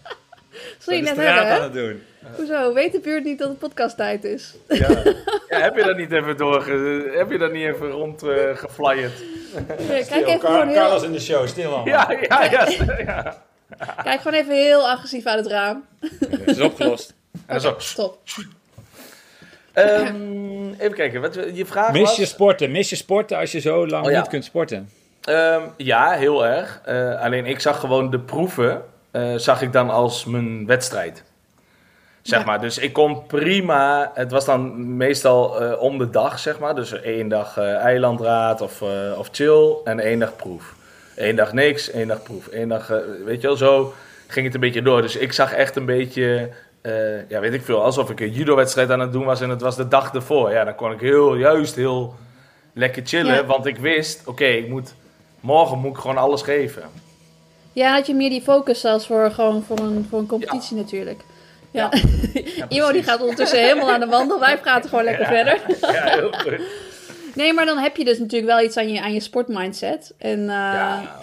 Zul je net hebben, hè?
het doen.
Hoezo? Weet de buurt niet dat het podcasttijd is?
Ja. ja, heb je dat niet even doorge... Heb je dat niet even rond eh, geflyerd?
Kijk even gewoon heel,
in de show, stil allemaal.
Ja, ja, ja. ja.
kijk gewoon even heel agressief uit het raam.
Dat is opgelost.
En zo.
Stop.
Ehm, even kijken, wat je vraag
Mis
was?
je sporten? Mis je sporten als je zo lang
Oh, ja.
niet kunt sporten?
Ehm, ja, heel erg. Eh, alleen ik zag gewoon de proeven, zag ik dan als mijn wedstrijd. Zeg
Ja.
maar, dus ik kon prima, het was dan meestal eh, om de dag, zeg maar. Dus één dag eh, eilandraad of, eh, of chill en één dag proef. Eén dag niks, één dag proef. Eén dag, eh, weet je wel, zo. ging het een beetje door. Dus ik zag echt een beetje, eh, ja weet ik veel, alsof ik een judo-wedstrijd aan het doen was en het was de dag ervoor. Ja, dan kon ik heel, juist heel lekker chillen,
Ja.
want ik wist, oké, ik moet, morgen moet ik gewoon alles geven.
Ja, had je meer die focus zelfs voor, gewoon voor, een, voor een competitie natuurlijk. Ja. Imo die
precies.
gaat ondertussen helemaal aan de wandel. Wij praten gewoon lekker verder.
Ja, heel goed.
Nee, maar dan heb je dus natuurlijk wel iets aan je, aan je sportmindset. En uh, ja.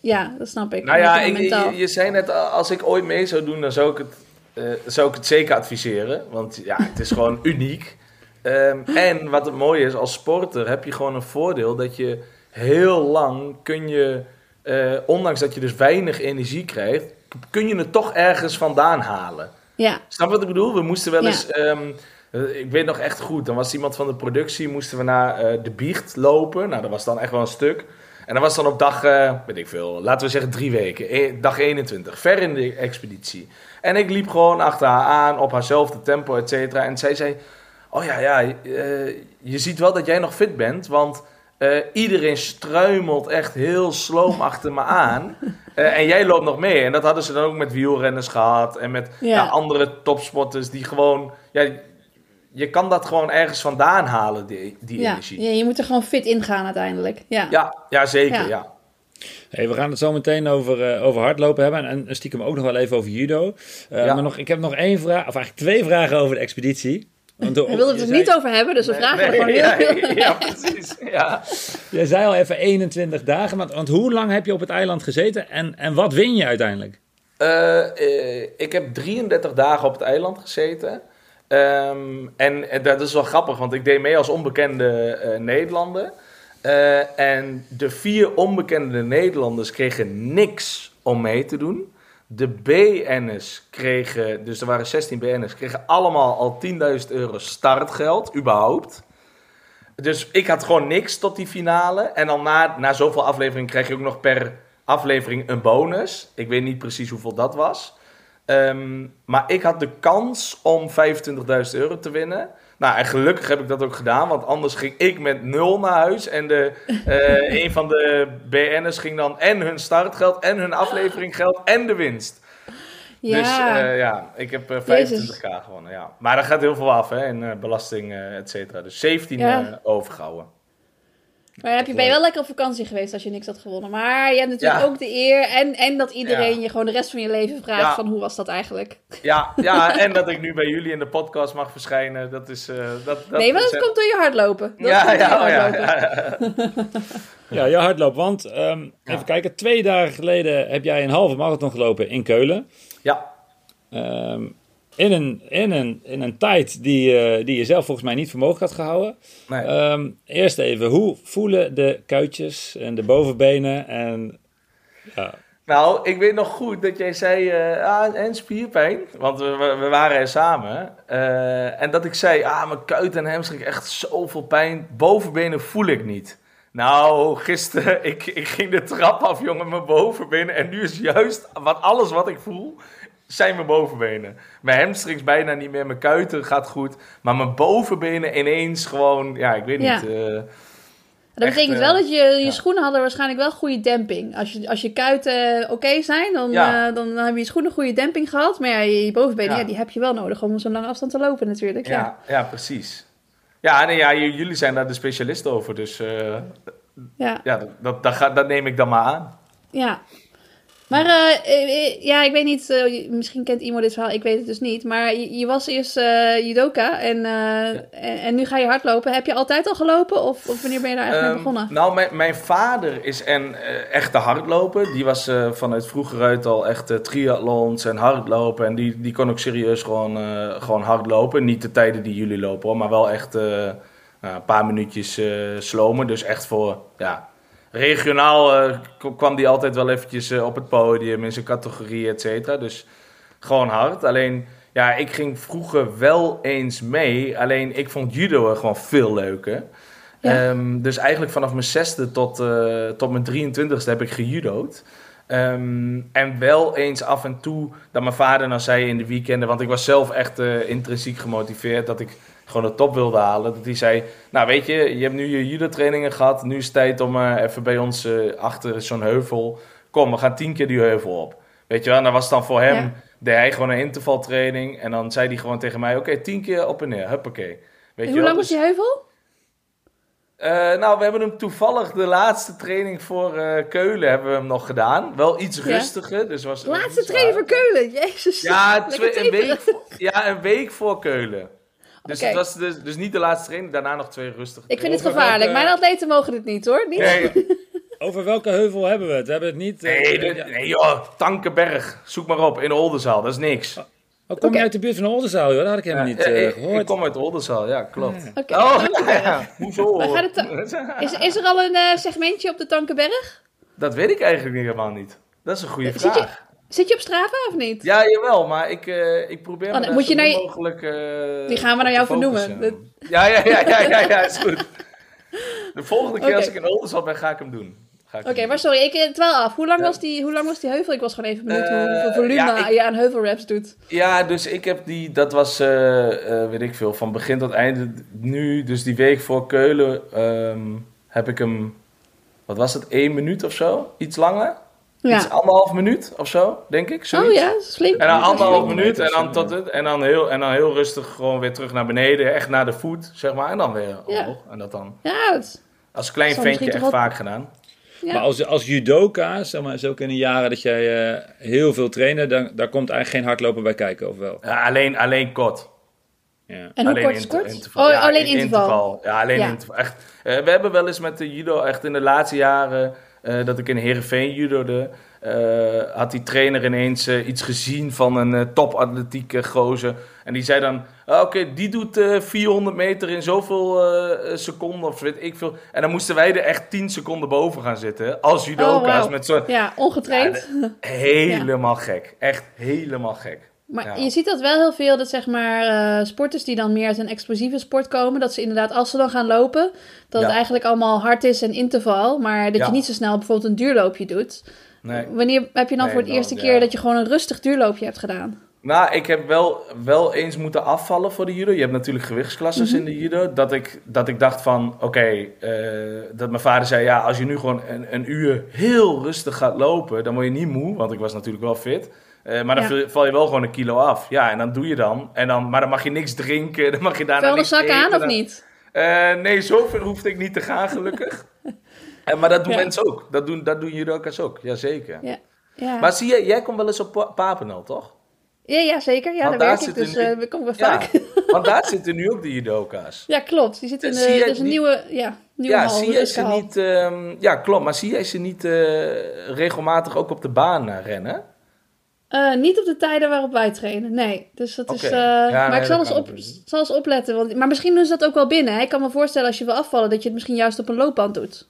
ja, dat snap ik.
Nou ja, ik, je, je zei net, als ik ooit mee zou doen, dan zou ik het, eh, zou ik het zeker adviseren. Want ja, het is gewoon uniek. Ehm, en wat het mooie is, als sporter heb je gewoon een voordeel dat je heel lang kun je, eh, ondanks dat je dus weinig energie krijgt, kun je het toch ergens vandaan halen.
Ja.
Snap wat ik bedoel? We moesten wel
Ja.
eens, ehm, eh, ik weet nog echt goed, dan was iemand van de productie, moesten we naar eh, de biecht lopen. Nou, dat was dan echt wel een stuk. En dat was dan op dag, weet ik veel, laten we zeggen drie weken, E- dag 21, ver in de expeditie. En ik liep gewoon achter haar aan, op haarzelfde tempo, et cetera. En zij zei, oh ja, ja, je ziet wel dat jij nog fit bent, want eh, iedereen struimelt echt heel sloom achter me aan. Eh, en jij loopt nog mee. En dat hadden ze dan ook met wielrenners gehad. En met
Ja.
ja, andere topsporters die gewoon... Ja, je kan dat gewoon ergens vandaan halen, die, die
Ja.
energie.
ja, je moet er gewoon fit in gaan uiteindelijk. Ja.
Ja, ja zeker,
Ja.
ja.
Hey, we gaan het zo meteen over, eh, over hardlopen hebben en, en stiekem ook nog wel even over judo. Eh,
Ja.
Maar nog, ik heb nog één vraag, of eigenlijk twee vragen over de expeditie. Want
We wilden het
je
er
zei-
niet over hebben, dus we vragen er
Nee,
gewoon
ja,
heel veel.
ja, precies. Ja.
Jij zei al even 21 dagen, want, want hoe lang heb je op het eiland gezeten en, en wat win je uiteindelijk?
Eh, eh, ik heb 33 dagen op het eiland gezeten. Ehm, en, en dat is wel grappig, want ik deed mee als onbekende eh, Nederlander. Eh, en de vier onbekende Nederlanders kregen niks om mee te doen. De BN'ers kregen, dus er waren 16 BN'ers, kregen allemaal al 10.000 euro startgeld, überhaupt. Dus ik had gewoon niks tot die finale. En dan na, na zoveel afleveringen krijg je ook nog per aflevering een bonus. Ik weet niet precies hoeveel dat was. Ehm, maar ik had de kans om 25.000 euro te winnen. Nou, en gelukkig heb ik dat ook gedaan, want anders ging ik met nul naar huis. En de, eh, een van de BN'ers ging dan en hun startgeld, en hun afleveringgeld, en de winst.
Ja.
Dus eh, ja, ik heb eh, 25k gewonnen, ja. Maar daar gaat heel veel af, hè, in eh, belasting, eh et cetera. Dus 17
Ja.
eh, overgehouden.
Maar heb je, ben je wel lekker op vakantie geweest als je niks had gewonnen. Maar je hebt natuurlijk
Ja.
ook de eer en, en dat iedereen
Ja.
je gewoon de rest van je leven vraagt
Ja.
van hoe was dat eigenlijk?
Ja, ja, en dat ik nu bij jullie in de podcast mag verschijnen, dat is... eh, dat, dat
nee, maar dat
is-
komt door je hardlopen. Dat
Ja,
komt door je
ja, oh ja,
hardlopen.
ja.
Ja, je hardloop, want ehm,
Ja.
even kijken, twee dagen geleden heb jij een halve marathon gelopen in Keulen.
Ja,
Ehm, in, een, in, een, in een tijd die, eh, die je zelf volgens mij niet voor mogelijk had gehouden.
nee.
Ehm, eerst even, hoe voelen de kuitjes en de bovenbenen en... Ja,
Nou, ik weet nog goed dat jij zei, eh, ah, en spierpijn, want we, waren er samen. Eh, en dat ik zei, ah, mijn kuit en hamstring echt zoveel pijn, bovenbenen voel ik niet. Nou, gisteren, ik, ik ging de trap af, jongen, mijn bovenbenen. En nu is juist wat, alles wat ik voel, zijn mijn bovenbenen. Mijn hamstrings bijna niet meer, mijn kuiten gaat goed. Maar mijn bovenbenen ineens gewoon, ja, ik weet
Ja.
niet. eh,
Dat
Echt,
betekent
eh,
wel dat je, je
ja.
schoenen hadden waarschijnlijk wel goede demping. Als je, als je kuiten eh, oké zijn, dan,
Ja.
dan, dan hebben je schoenen goede demping gehad. Maar ja, je, je bovenbenen,
Ja.
die heb je wel nodig om zo'n lange afstand te lopen natuurlijk. Ja.
ja, ja, preprecies. Ja, nee, ja, jullie zijn daar de specialisten over, dus...
Ja.
Ja, dat, dat, dat, dat neem ik dan maar aan.
ja. Maar eh, eh, ja, ik weet niet, eh, misschien kent Imo dit verhaal, ik weet het dus niet. Maar je, je was eerst eh, judoka en, eh, en, en nu ga je hardlopen. Heb je altijd al gelopen of, of wanneer ben je daar eigenlijk mee
Ehm,
begonnen?
nou, mijn, mijn vader is een eh, echte hardloper. Die was eh, vanuit vroeger uit al echt eh, triathlons en hardlopen. En die, die kon ook serieus gewoon, eh, gewoon hardlopen. Niet de tijden die jullie lopen hoor, maar wel echt eh, een paar minuutjes eh, slomen. Dus echt voor, ja... Regionaal eh, kwam die altijd wel eventjes eh, op het podium in zijn categorie, et cetera. Dus gewoon hard. Alleen, ja, ik ging vroeger wel eens mee. Alleen, ik vond judo gewoon veel leuker.
Ja.
Ehm, dus eigenlijk vanaf mijn zesde tot, eh, tot mijn 23ste heb ik gejudo'd. Ehm, en wel eens af en toe dat mijn vader nou zei in de weekenden, want ik was zelf echt intrinsiek gemotiveerd dat ik gewoon de top wilde halen. Dat hij zei, nou weet je, je hebt nu je judo-trainingen gehad, nu is het tijd om eh, even bij ons eh, achter zo'n heuvel, kom we gaan tien keer die heuvel op. Weet je wel, en dan was dan voor hem,
Ja.
deed hij gewoon een intervaltraining. En dan zei hij gewoon tegen mij, oké, tien keer op en neer, huppakee. Weet
En
je
hoe
wel?
lang was
Dus-
die heuvel?
Eh, nou, we hebben hem toevallig de laatste training voor Keulen hebben we hem nog gedaan. Wel iets
Ja.
rustiger, dus was
Laatste training voor Keulen. Jezus.
Ja, twee, een, week, ja, een week voor Keulen. Dus het was dus, dus niet de laatste training, daarna nog twee rustige
Ik vind het gevaarlijk.
welke-
Mijn atleten mogen dit niet hoor. Niet?
Nee,
Over welke heuvel hebben we het? We hebben het niet... eh,
nee, nee joh, Tankenberg. Zoek maar op, in Oldenzaal, dat is niks.
Oh, kom
Oké.
je uit de buurt van Oldenzaal, joh? Dat had ik helemaal niet
Ja,
eh,
ik,
gehoord.
ik kom uit Oldenzaal, ja, klopt.
Oké.
Oh, ja, hoezo?
Maar gaat het Is, is er al een eh, segmentje op de Tankenberg?
Dat weet ik eigenlijk niet helemaal niet. Dat is een goede
Zit je-
vraag.
Zit je op Strava of niet?
Ja, jawel, maar ik, eh, ik probeer
Oh, moet je naar je-
mogelijk eh,
Die gaan we naar jou vernoemen.
Ja, ja, ja, ja, ja, ja, is goed. De volgende keer als ik in Oldenzaal ben, ga ik hem doen.
Oké, maar sorry, ik eh, dwaal af. Hoe lang, was die, hoe lang was die heuvel? Ik was gewoon even benieuwd hoe-
Eh,
hoeveel volume
ja, ik-
je aan heuvelraps doet.
Ja, dus ik heb die, dat was, eh, eh, weet ik veel, van begin tot einde. Nu, dus die week voor Keulen, ehm, heb ik hem, wat was het, één minuut of zo? Iets langer? Iets
Ja.
anderhalf minuut of zo, denk ik. Zoiets.
Oh ja, is flink.
En dan anderhalf minuut en dan, tot het, en, dan heel, en dan heel rustig gewoon weer terug naar beneden. Echt naar de voet, zeg maar. En dan weer
Ja.
En dat dan
Ja, het,
als klein ventje echt vaak gedaan.
ja.
Maar als, als judoka, zeg maar, zo in de jaren dat jij eh, heel veel trainde, dan, daar komt eigenlijk geen hardlopen bij kijken, of wel?
Ja, alleen, alleen kort.
Ja.
en hoe
alleen
kort is kort?
interval.
Oh,
Ja,
alleen
in-
interval.
Ja, alleen
Ja.
interval. Echt. Eh, we hebben wel eens met de judo, echt in de laatste jaren, eh, dat ik in Heerenveen judode, eh, had die trainer ineens eh, iets gezien van een topatletieke gozer. En die zei dan, ah, oké, die doet eh, 400 meter in zoveel seconden of weet ik veel. En dan moesten wij er echt 10 seconden boven gaan zitten, als judoka's.
Oh,
met zo'n
Ja, ongetraind.
helemaal gek. Echt helemaal gek.
Maar
Ja.
je ziet dat wel heel veel, dat zeg maar eh, sporters die dan meer uit een explosieve sport komen, dat ze inderdaad, als ze dan gaan lopen, dat het eigenlijk allemaal hard is en interval, maar dat
Ja.
je niet zo snel bijvoorbeeld een duurloopje doet.
Nee.
Wanneer heb je dan
Nee,
voor het eerste keer dat je gewoon een rustig duurloopje hebt gedaan?
Nou, ik heb wel, wel eens moeten afvallen voor de judo. Je hebt natuurlijk gewichtsklasses
Mhm.
in de judo. Dat ik, dat ik dacht van, oké, eh, dat mijn vader zei... ja, als je nu gewoon een, een uur heel rustig gaat lopen... dan word je niet moe, want ik was natuurlijk wel fit... Eh, maar dan
Ja.
val- je wel gewoon een kilo af. Ja, en dan doe je dan. En dan maar dan mag je niks drinken. Dan mag je daarna niks
Vuilniszak aan
eten,
of niet?
Eh, nee, zover hoefde ik niet te gaan, gelukkig. Eh, maar dat doen
Ja.
mensen ook. Dat doen, dat doen judoka's ook, jazeker.
Ja. Ja.
Maar zie je, jij komt wel eens op Pa- toch?
ja, ja, zeker. Ja, daar
daar
werk ik,
zitten
dus
nu-
we komen vaak.
want daar zitten nu ook de judoka's.
Ja, klopt. Die zit in de, een nieuwe, ja, nieuwe
Ja,
hal,
zie jij ze niet... ehm, ja, klopt. Maar zie jij ze niet regelmatig ook op de baan rennen?
Eh, niet op de tijden waarop wij trainen, nee. Dus dat is. Eh,
Ja,
maar
nee,
ik zal eens, op, zal eens opletten. Want, maar misschien doen ze dat ook wel binnen. Hè? Ik kan me voorstellen als je wil afvallen dat je het misschien juist op een loopband doet.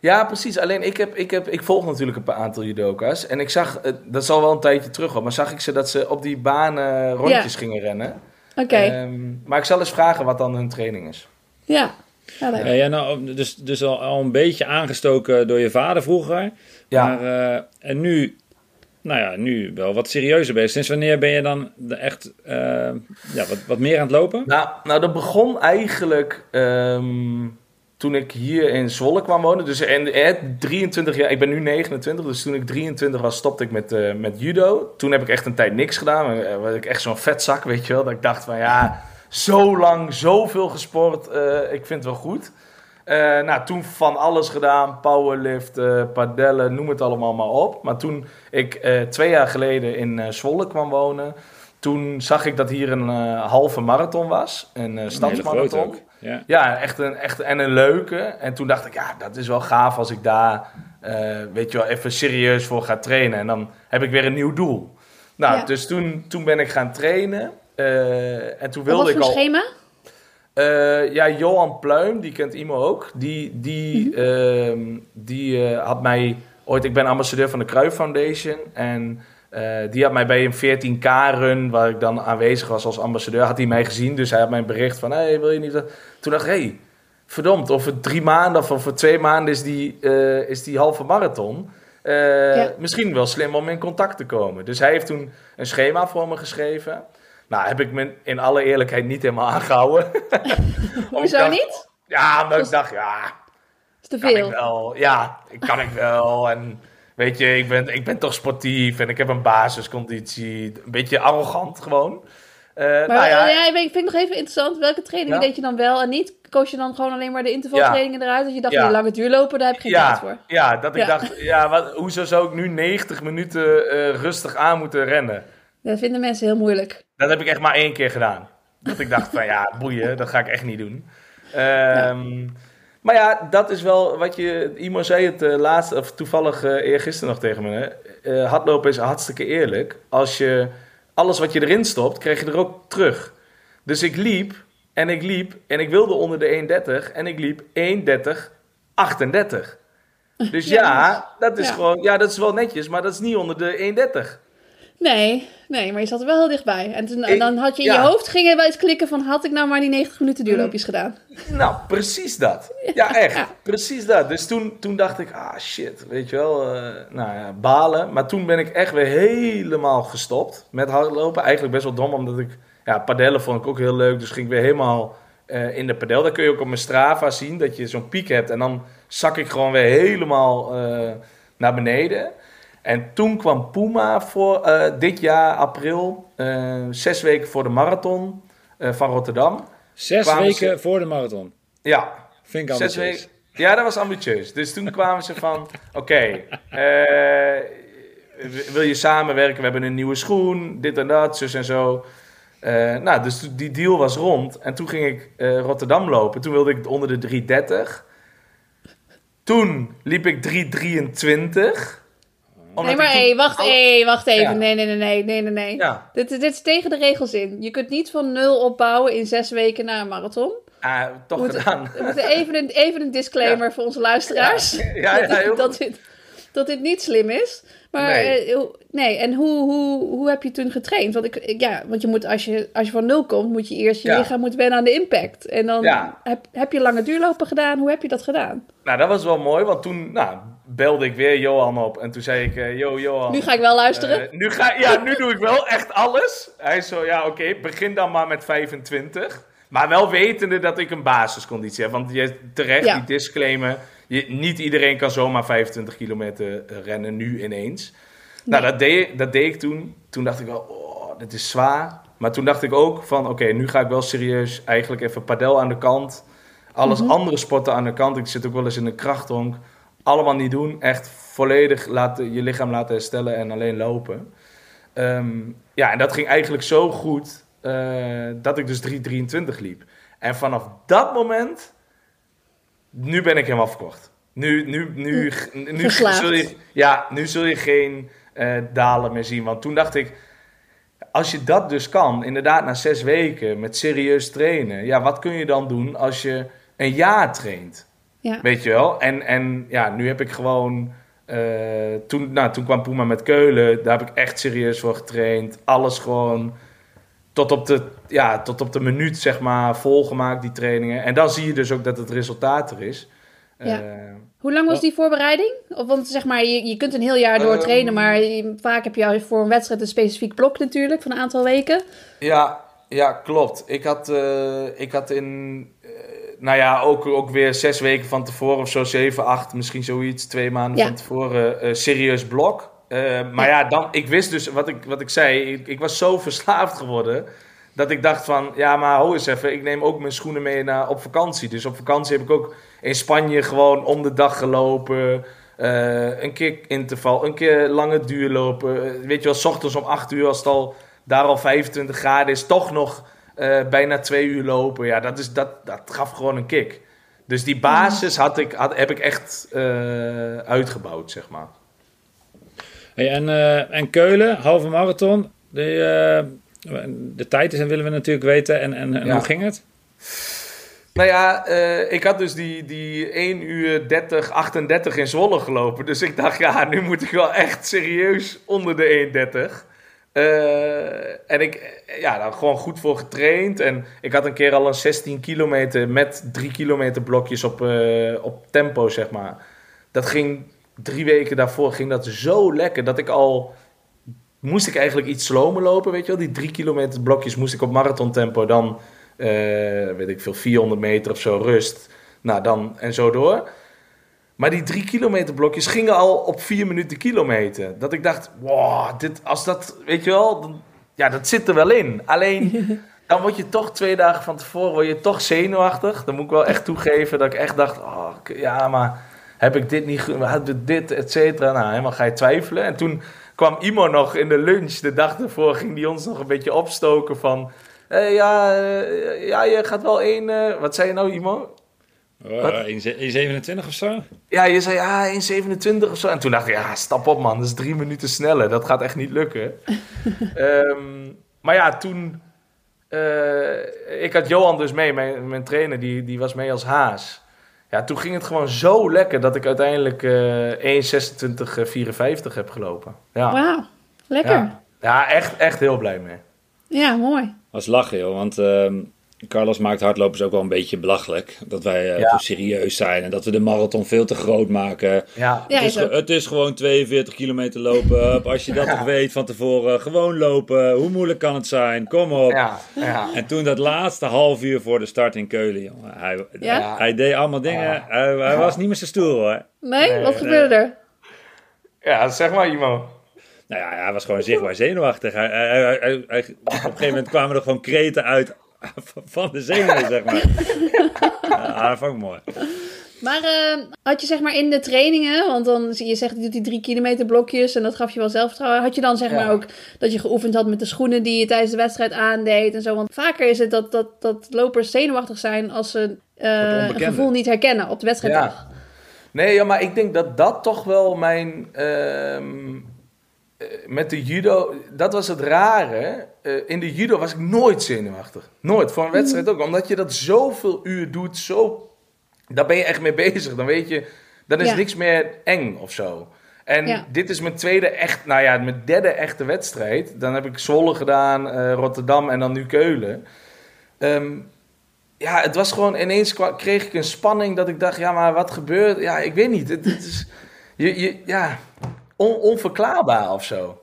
Ja, precies. Alleen ik, heb, ik, heb, ik volg natuurlijk een paar aantal judoka's. En ik zag, eh, dat is al wel een tijdje terug, hoor, maar zag ik ze dat ze op die baan eh, rondjes gingen rennen.
Oké,
Ehm, maar ik zal eens vragen wat dan hun training is.
ja. ja leuk.
Ja, ja, nou, dus, dus al, al een beetje aangestoken door je vader vroeger.
Ja.
Maar, eh, en nu, nou ja, nu wel wat serieuzer bezig. Sinds wanneer ben je dan echt eh, ja, wat, wat meer aan het lopen?
Nou, nou dat begon eigenlijk ehm, toen ik hier in Zwolle kwam wonen. Dus en, eh, 23 jaar, ik ben nu 29, dus toen ik 23 was, stopte ik met, eh, met judo. Toen heb ik echt een tijd niks gedaan. Eh, was ik echt zo'n vetzak, weet je wel. Dat ik dacht van ja, zo lang, zoveel gesport, eh, ik vind het wel goed. Eh, nou, toen van alles gedaan, powerlift, eh padellen, noem het allemaal maar op. Maar toen ik eh, twee jaar geleden in eh, Zwolle kwam wonen, toen zag ik dat hier een eh, halve marathon was, een eh stadsmarathon.
Ja.
Ja, echt een, echt, en een leuke. En toen dacht ik, ja, dat is wel gaaf als ik daar, eh, weet je wel, even serieus voor ga trainen. En dan heb ik weer een nieuw doel. Nou,
Ja.
dus toen, toen ben ik gaan trainen. eh, en toen wilde
was
ik
voor
al...
schema?
Eh, ja, Johan Pluim, die kent Imo ook. Die, die, ehm, die eh, had mij ooit... Ik ben ambassadeur van de Cruyff Foundation. En eh, die had mij bij een 14K-run, waar ik dan aanwezig was als ambassadeur, had hij mij gezien. Dus hij had mij een bericht van, hey, wil je niet... dat- Toen dacht ik, hey, verdomd, over drie maanden of over twee maanden is die, is die halve marathon.
Ja.
Misschien wel slim om in contact te komen. Dus hij heeft toen een schema voor me geschreven. Nou, heb ik me in alle eerlijkheid niet helemaal aangehouden.
Hoezo
dacht-
niet?
Ja, omdat ik dacht, ja,
is te
kan ik
veel.
wel. Ja, ik kan ik wel. En Weet je, ik ben, ik ben toch sportief en ik heb een basisconditie. Een beetje arrogant gewoon. Uh,
maar
nou ja,
ja, ik vind ik nog even interessant. Welke trainingen
Ja.
deed je dan wel en niet? Koos je dan gewoon alleen maar de intervaltrainingen eruit? Dat je dacht,
Ja.
die lange duurlopen, daar heb ik geen tijd
ja,
voor.
ja, dat ik
Ja.
dacht, ja, wat, hoezo zou ik nu 90 minuten eh, rustig aan moeten rennen?
Dat vinden mensen heel moeilijk.
Dat heb ik echt maar één keer gedaan. Dat ik dacht van ja, boeien, dat ga ik echt niet doen. Ehm, Maar ja, dat is wel wat je... Imo zei het eh, laatst, of toevallig eh eergisteren nog tegen me. Eh, hardlopen is hartstikke eerlijk. Als je alles wat je erin stopt, krijg je er ook terug. Dus ik liep en ik liep en ik wilde onder de 1.30 en ik liep 1.30, 38. Dus
Ja,
ja, dat is
ja.
gewoon... Ja, dat is wel netjes, maar dat is niet onder de 1.30.
Nee, nee, maar je zat er wel heel dichtbij. En, toen, en dan had je in
ja.
je hoofd, ging er wel eens klikken van, had ik nou maar die 90 minuten duurloopjes gedaan?
Nou, precies dat. Ja, echt.
Ja.
Precies dat. Dus toen, toen dacht ik, ah shit, weet je wel, eh, nou ja, balen. Maar toen ben ik echt weer helemaal gestopt met hardlopen. Eigenlijk best wel dom, omdat ik, ja, padellen vond ik ook heel leuk. Dus ging ik weer helemaal eh, in de padel. Daar kun je ook op mijn Strava zien, dat je zo'n piek hebt. En dan zak ik gewoon weer helemaal eh, naar beneden. En toen kwam Puma voor eh, dit jaar, april, eh, zes weken voor de marathon eh, van Rotterdam.
Zes
Kwamen
weken
ze-
voor de marathon.
Ja,
Vind ik
Zes
ambitieus.
weken. Ja, dat was ambitieus. Dus toen kwamen ze van: oké, wil je samenwerken? We hebben een nieuwe schoen, dit en dat, zus en zo. Nou, dus die deal was rond. En toen ging ik Rotterdam lopen. Toen wilde ik onder de 330. Toen liep ik 323.
Nee, maar hé, wacht, hé, wacht even.
Ja.
Nee, nee, nee, nee, nee, nee, nee.
Ja,
Dit, dit is tegen de regels in. Je kunt niet van nul opbouwen in zes weken naar een marathon.
ah, toch gedaan.
we moeten even, een, even een disclaimer voor onze luisteraars.
Ja, ja,
dat,
heel
dat,
goed.
dit, dat dit niet slim is. Maar
Nee.
hoe, nee. en hoe, hoe, hoe heb je toen getraind? Want, ik, ik- ja, want je moet, als, je, als je van nul komt, moet je eerst je
Ja.
lichaam moet wennen aan de impact. En dan
Ja.
heb, heb je lange duurlopen gedaan. Hoe heb je dat gedaan?
Nou, dat was wel mooi, want toen nou, belde ik weer Johan op. En toen zei ik: eh, Yo, Johan.
Nu ga ik wel luisteren.
Eh, nu, ga, ja, nu doe ik wel echt alles. Hij zo, ja, oké, begin dan maar met 25. Maar wel wetende dat ik een basisconditie heb. Want je terecht,
Ja.
die disclaimer. Je, niet iedereen kan zomaar 25 kilometer rennen nu ineens. Nou, dat deed, dat deed ik toen. Toen dacht ik wel, oh, dit is zwaar. Maar toen dacht ik ook van, oké, nu ga ik wel serieus eigenlijk even padel aan de kant. Alles andere sporten aan de kant. Ik zit ook wel eens in een krachthonk. Allemaal niet doen. Echt volledig laten, je lichaam laten herstellen en alleen lopen. Ehm, ja, en dat ging eigenlijk zo goed eh, dat ik dus 3,23 liep. En vanaf dat moment, nu ben ik helemaal verkocht. Nu, nu, nu, nu,
Verslaafd.
zul je, ja, nu zul je geen eh, dalen meer zien. Want toen dacht ik, als je dat dus kan, inderdaad na zes weken met serieus trainen, ja, wat kun je dan doen als je een jaar traint?
Ja.
Weet je wel? En, en ja, nu heb ik gewoon. eh, toen, nou, toen kwam Puma met Keulen. Daar heb ik echt serieus voor getraind. Alles gewoon tot op de, ja, tot op de minuut, zeg maar, volgemaakt, die trainingen. En dan zie je dus ook dat het resultaat er is.
Ja.
Eh,
Hoe lang was die voorbereiding? Want zeg maar, je, je kunt een heel jaar door
Ehm.
trainen, maar je- vaak heb je voor een wedstrijd een specifiek blok natuurlijk van een aantal weken.
Ja, ja, klopt. Ik had, eh, ik had in, nou ja, ook, ook weer zes weken van tevoren of zo, zeven, acht, misschien zoiets, twee maanden
Ja.
van tevoren, eh, serieus blok. Eh, maar ja. dan, ik wist dus, wat ik, wat ik zei, ik, ik was zo verslaafd geworden, dat ik dacht van, ja, maar hou eens even, ik neem ook mijn schoenen mee naar, op vakantie. Dus op vakantie heb ik ook in Spanje gewoon om de dag gelopen. eh, een keer interval, een keer lange duur lopen. Weet je wel, s ochtends om 8 uur als het al daar al 25 graden is, toch nog eh, bijna twee uur lopen. Ja, dat, is, dat, dat gaf gewoon een kick. Dus die basis had ik, had, heb ik echt eh, uitgebouwd, zeg maar.
Hey, en, eh, en Keulen, halve marathon. De, de tijd is en willen we natuurlijk weten. En, en, en
Ja.
hoe ging het?
Nou ja, ik had dus die, die 1 uur 30, 38 in Zwolle gelopen. Dus ik dacht, ja, nu moet ik wel echt serieus onder de 1,30. Eh, en ik, ja, daar gewoon goed voor getraind. En ik had een keer al een 16 kilometer met 3 kilometer blokjes op, eh, op tempo, zeg maar. Dat ging drie weken daarvoor ging dat zo lekker dat ik al moest ik eigenlijk iets slomer lopen, weet je wel. Die drie kilometer blokjes moest ik op marathontempo dan, eh, weet ik veel, 400 meter of zo rust. Nou, dan en zo door. Maar die drie kilometer blokjes gingen al op vier minuten kilometer. Dat ik dacht, wow, dit, als dat, weet je wel, dan, ja, dat zit er wel in. Alleen, dan word je toch twee dagen van tevoren, word je toch zenuwachtig. Dan moet ik wel echt toegeven dat ik echt dacht, oh, ja, maar heb ik dit niet, heb ik dit, et cetera. Nou, helemaal ga je twijfelen. En toen kwam Imo nog in de lunch, de dag ervoor, ging die ons nog een beetje opstoken van... ja, eh, ja, je gaat wel één... eh, wat zei je nou, Imo?
Uh, 1,27 of zo?
Ja, je zei ja, 1,27 of zo. En toen dacht ik, ja, stap op man, dat is drie minuten sneller. Dat gaat echt niet lukken. Ehm, maar ja, toen... eh, ik had Johan dus mee, mijn, mijn trainer, die, die was mee als haas. Ja, toen ging het gewoon zo lekker dat ik uiteindelijk eh 1,26,54 heb gelopen. Ja,
Wauw, lekker.
ja. ja echt, echt heel blij mee.
Ja, mooi.
was lachen, joh. Want ehm, Carlos maakt hardlopers ook wel een beetje belachelijk. Dat wij eh,
Ja.
zo serieus zijn en dat we de marathon veel te groot maken.
Ja,
het, is,
is ook.
ge- het is gewoon 42 kilometer lopen. Als je dat toch weet van tevoren, gewoon lopen. Hoe moeilijk kan het zijn? Kom op.
ja, ja.
En toen dat laatste half uur voor de start in Keulen, jongen. Hij,
Ja?
hij deed allemaal dingen. Hij, hij was niet meer zijn stoel, hoor.
Nee,
Nee,
wat gebeurde er?
Ja, zeg maar, Imo.
Nou ja, hij was gewoon zichtbaar zenuwachtig. Hij, hij, hij- hij- hij- op een gegeven moment kwamen er gewoon kreten uit van de zenuwen, zeg maar. Ja, dat vond ik mooi.
Maar eh, had je zeg maar in de trainingen, want dan zie je zegt je doet die drie kilometer blokjes en dat gaf je wel zelfvertrouwen. Had je dan zeg
Ja.
maar ook dat je geoefend had met de schoenen die je tijdens de wedstrijd aandeed en zo? Want vaker is het dat, dat, dat lopers zenuwachtig zijn als ze eh, een gevoel niet herkennen op de wedstrijddag.
Ja. Nee, ja, maar ik denk dat dat toch wel mijn. ehm, eh, met de judo, dat was het rare. Eh, in de judo was ik nooit zenuwachtig. Nooit. Voor een wedstrijd ook. Omdat je dat zoveel uur doet, zo. Daar ben je echt mee bezig. Dan weet je, dan is
Ja.
niks meer eng of zo. En
Ja.
dit is mijn tweede echt, nou ja, mijn derde echte wedstrijd. Dan heb ik Zwolle gedaan, eh, Rotterdam en dan nu Keulen. Ehm, ja, het was gewoon ineens kreeg ik een spanning dat ik dacht, ja, maar wat gebeurt? Ja, ik weet niet. Het, het is, je, je, ja, on- onverklaarbaar of zo.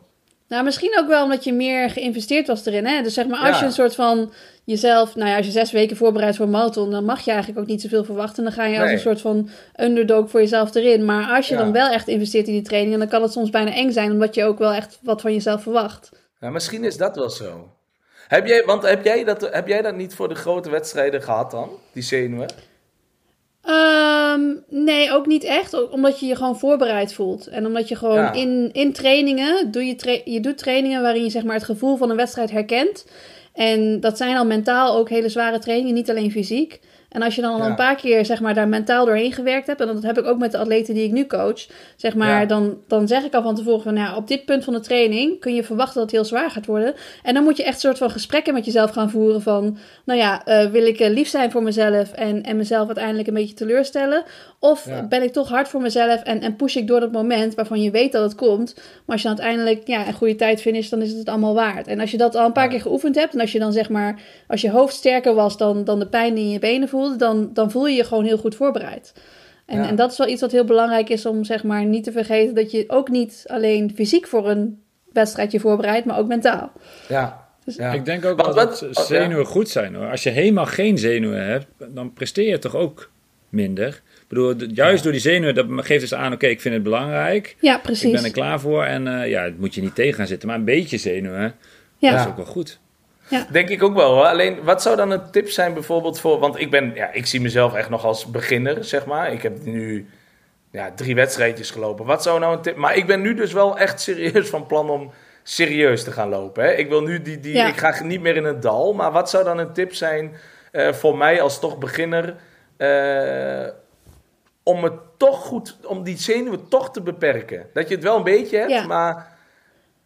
Nou, misschien ook wel omdat je meer geïnvesteerd was erin. Hè? Dus zeg maar, als
Ja.
je een soort van jezelf, nou ja, als je zes weken voorbereidt voor een marathon, dan mag je eigenlijk ook niet zoveel verwachten. Dan ga je als een soort van underdog voor jezelf erin. Maar als je
Ja.
dan wel echt investeert in die trainingen, dan kan het soms bijna eng zijn, omdat je ook wel echt wat van jezelf verwacht.
Ja, misschien is dat wel zo. Heb jij, want heb jij, dat, heb jij dat niet voor de grote wedstrijden gehad dan? Die zenuwen?
Ehm, nee, ook niet echt. Omdat je je gewoon voorbereid voelt. En omdat je gewoon
Ja.
in, in trainingen, doe je, tra- je doet trainingen waarin je zeg maar het gevoel van een wedstrijd herkent. En dat zijn al mentaal ook hele zware trainingen, niet alleen fysiek. En als je dan al
Ja.
een paar keer zeg maar, daar mentaal doorheen gewerkt hebt, en dat heb ik ook met de atleten die ik nu coach, zeg maar,
Ja.
dan, dan zeg ik al van tevoren van, nou, op dit punt van de training kun je verwachten dat het heel zwaar gaat worden. En dan moet je echt een soort van gesprekken met jezelf gaan voeren van, nou ja, eh, wil ik eh, lief zijn voor mezelf en, en mezelf uiteindelijk een beetje teleurstellen? Of
Ja.
ben ik toch hard voor mezelf en, en push ik door dat moment waarvan je weet dat het komt, maar als je dan uiteindelijk ja, een goede tijd finisht, dan is het het allemaal waard. En als je dat al een paar
Ja.
keer geoefend hebt en als je dan zeg maar, als je hoofd sterker was dan, dan de pijn die in je benen voelde, dan, dan voel je je gewoon heel goed voorbereid. En,
Ja.
en dat is wel iets wat heel belangrijk is om zeg maar niet te vergeten dat je ook niet alleen fysiek voor een wedstrijdje voorbereidt, maar ook mentaal.
Ja.
Dus-
ja.
Ik denk ook
Wat-
wel
wat-
dat
oh,
zenuwen goed zijn hoor. Als je helemaal geen zenuwen hebt, dan presteer je toch ook minder. Ik bedoel, juist door die zenuwen, dat geeft dus aan, oké, ik vind het belangrijk.
Ja,
Ik
precies.
ben er klaar voor en eh, ja, het moet je niet tegen gaan zitten. Maar een beetje zenuwen,
ja.
dat is
Ja.
ook wel goed.
Denk ik ook wel hoor. Alleen, wat zou dan een tip zijn bijvoorbeeld voor... Want ik ben, ja, ik zie mezelf echt nog als beginner, zeg maar. Ik heb nu ja, drie wedstrijdjes gelopen. Wat zou nou een tip... Maar ik ben nu dus wel echt serieus van plan om serieus te gaan lopen. Hè? Ik wil nu die... die
Ja.
Ik ga niet meer in het dal. Maar wat zou dan een tip zijn eh, voor mij als toch beginner... eh, om het toch goed... Om die zenuwen toch te beperken. Dat je het wel een beetje hebt,
Ja.
maar...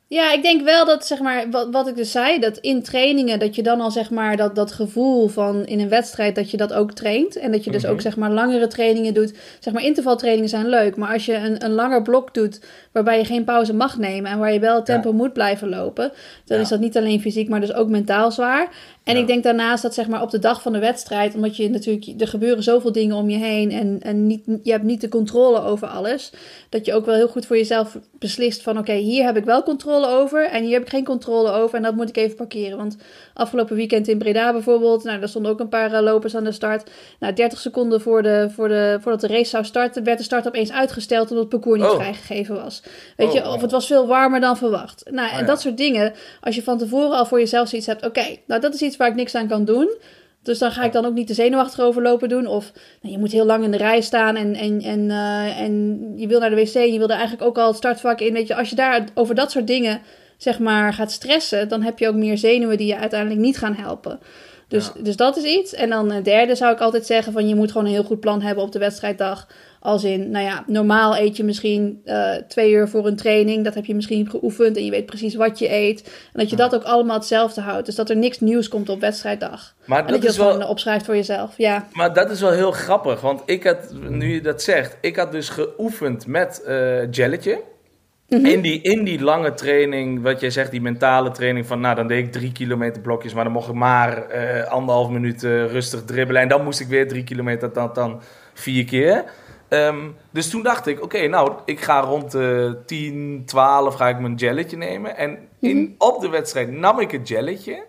Ja, ik denk wel dat, zeg maar, wat, wat ik dus zei, dat in trainingen, dat je dan al, zeg maar, dat, dat gevoel van in een wedstrijd, dat je dat ook traint. En dat je dus
Mhm.
ook, zeg maar, langere trainingen doet. Zeg maar, intervaltrainingen zijn leuk, maar als je een, een langer blok doet, waarbij je geen pauze mag nemen en waar je wel tempo
Ja.
moet blijven lopen, dan
Ja.
is dat niet alleen fysiek, maar dus ook mentaal zwaar. En
Ja.
ik denk daarnaast dat, zeg maar, op de dag van de wedstrijd, omdat je natuurlijk, er gebeuren zoveel dingen om je heen en, en niet, je hebt niet de controle over alles, dat je ook wel heel goed voor jezelf beslist van, oké, hier heb ik wel controle over en hier heb ik geen controle over en dat moet ik even parkeren. Want afgelopen weekend in Breda bijvoorbeeld, nou, daar stonden ook een paar eh, lopers aan de start. Nou, 30 seconden voor de, voor de, voordat de race zou starten, werd de start opeens uitgesteld omdat het parcours niet
Oh.
vrijgegeven was. Weet
Oh,
je,
oh.
of het was veel warmer dan verwacht. Nou, en
ja.
dat soort dingen, als je van tevoren al voor jezelf zoiets hebt, oké, nou dat is iets waar ik niks aan kan doen. Dus dan ga ik dan ook niet te zenuwachtig overlopen doen. Of nou, je moet heel lang in de rij staan en, en, en, eh, en je wil naar de wc. Je wil er eigenlijk ook al het startvak in. Weet je, als je daar over dat soort dingen zeg maar, gaat stressen, dan heb je ook meer zenuwen die je uiteindelijk niet gaan helpen. Dus, dus dat is iets. En dan een derde zou ik altijd zeggen van je moet gewoon een heel goed plan hebben op de wedstrijddag. Als in, nou ja, normaal eet je misschien eh, twee uur voor een training. Dat heb je misschien geoefend en je weet precies wat je eet. En dat je dat ook allemaal hetzelfde houdt. Dus dat er niks nieuws komt op wedstrijddag.
Maar
En dat,
dat
je dat
wel...
gewoon opschrijft voor jezelf. Ja.
Maar dat is wel heel grappig, want ik had, nu je dat zegt, ik had dus geoefend met eh jelletje. in, die, in die lange training, wat jij zegt, die mentale training van, nou dan deed ik drie kilometer blokjes, maar dan mocht ik maar eh, anderhalf minuut eh, rustig dribbelen. En dan moest ik weer drie kilometer, dan, dan vier keer. Ehm, dus toen dacht ik, oké, nou, ik ga rond de 10, 12 ga ik mijn jelletje nemen. En in, op de wedstrijd nam ik het jelletje.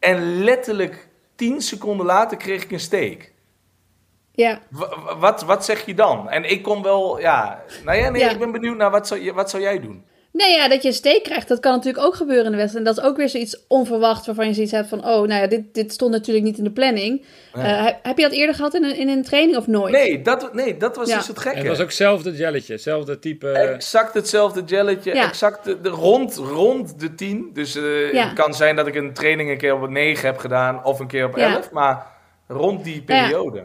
En letterlijk 10 seconden later kreeg ik een steek.
Ja.
Wa- wa- Wat, wat zeg je dan? En ik kom wel, ja. Nou ja, nee,
Ja.
ik ben benieuwd naar wat zou, je- wat zou jij doen?
Nee, ja, dat je een steek krijgt, dat kan natuurlijk ook gebeuren in de wedstrijd. En dat is ook weer zoiets onverwacht waarvan je zoiets hebt van... oh, nou ja, dit, dit stond natuurlijk niet in de planning. Eh, heb, heb je dat eerder gehad in een, in een training of nooit?
Nee, dat, nee, dat was
Ja.
dus het
En
gekke.
het was ook hetzelfde jelletje, hetzelfde type...
Exact hetzelfde jelletje,
Ja.
exact de, de- rond, rond de 10. Dus eh,
Ja.
het kan zijn dat ik een training een keer op een 9 heb gedaan of een keer op
Ja.
11, maar rond die
ja.
periode.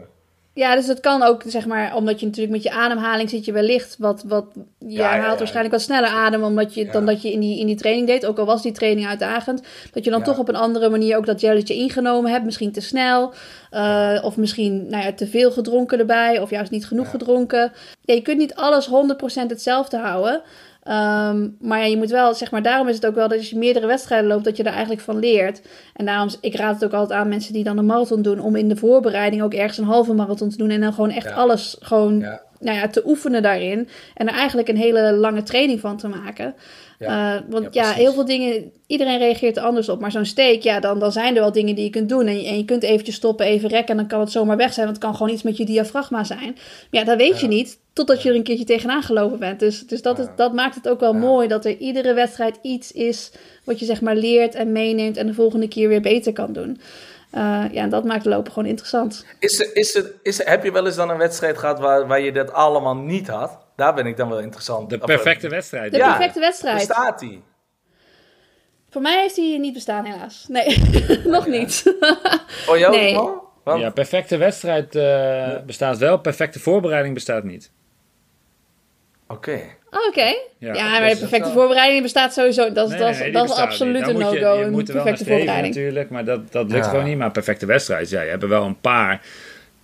Ja, dus het kan ook, zeg maar, omdat je natuurlijk met je ademhaling zit je wellicht wat, wat je
Ja,
haalt
ja.
waarschijnlijk wat sneller adem omdat je, dan dat je in die, in die training deed. Ook al was die training uitdagend. Dat je dan toch op een andere manier ook dat jelletje ingenomen hebt. Misschien te snel. eh, Of misschien nou ja, te veel gedronken erbij. Of juist niet genoeg gedronken. Je kunt niet alles 100% hetzelfde houden. Ehm, maar ja, je moet wel, zeg maar, daarom is het ook wel dat als je meerdere wedstrijden loopt, dat je er eigenlijk van leert. En daarom, ik raad het ook altijd aan mensen die dan een marathon doen, om in de voorbereiding ook ergens een halve marathon te doen. En dan gewoon echt
Ja.
alles gewoon. Nou ja, te oefenen daarin. En er eigenlijk een hele lange training van te maken.
Ja.
Eh, want
Ja,
heel veel dingen, iedereen reageert er anders op. Maar zo'n steek, ja, dan, dan zijn er wel dingen die je kunt doen. En je, en je kunt eventjes stoppen, even rekken. En dan kan het zomaar weg zijn. Want het kan gewoon iets met je diafragma zijn. Maar ja, dat weet je niet. Totdat je er een keertje tegenaan gelopen bent. Dus, dus dat, is, dat maakt het ook wel mooi. Dat er iedere wedstrijd iets is wat je zeg maar leert en meeneemt. En de volgende keer weer beter kan doen. Eh, ja, en dat maakt lopen gewoon interessant.
Is er, is er, is er, heb je wel eens dan een wedstrijd gehad waar, waar je dat allemaal niet had? Daar ben ik dan wel interessant.
de
Of,
perfecte
eh,
wedstrijd.
De
Ja,
perfecte wedstrijd.
Bestaat die?
Voor mij heeft die niet bestaan, helaas. Nee, nog niet.
Voor jou,
Nee.
Want,
Ja, perfecte wedstrijd eh, bestaat wel, perfecte voorbereiding bestaat niet.
Oké.
Oh, Oké.
Ja,
Ja, maar de perfecte
dat-
voorbereiding bestaat sowieso. Dat
Nee,
dat
nee,
dat is absoluut
niet.
een
je-
no-go.
Je
Een
moet er wel naar
perfecte
streven
voorbereiding.
natuurlijk, maar dat, dat lukt
Ja.
gewoon niet. Maar perfecte wedstrijd, ja, je hebt er wel een paar...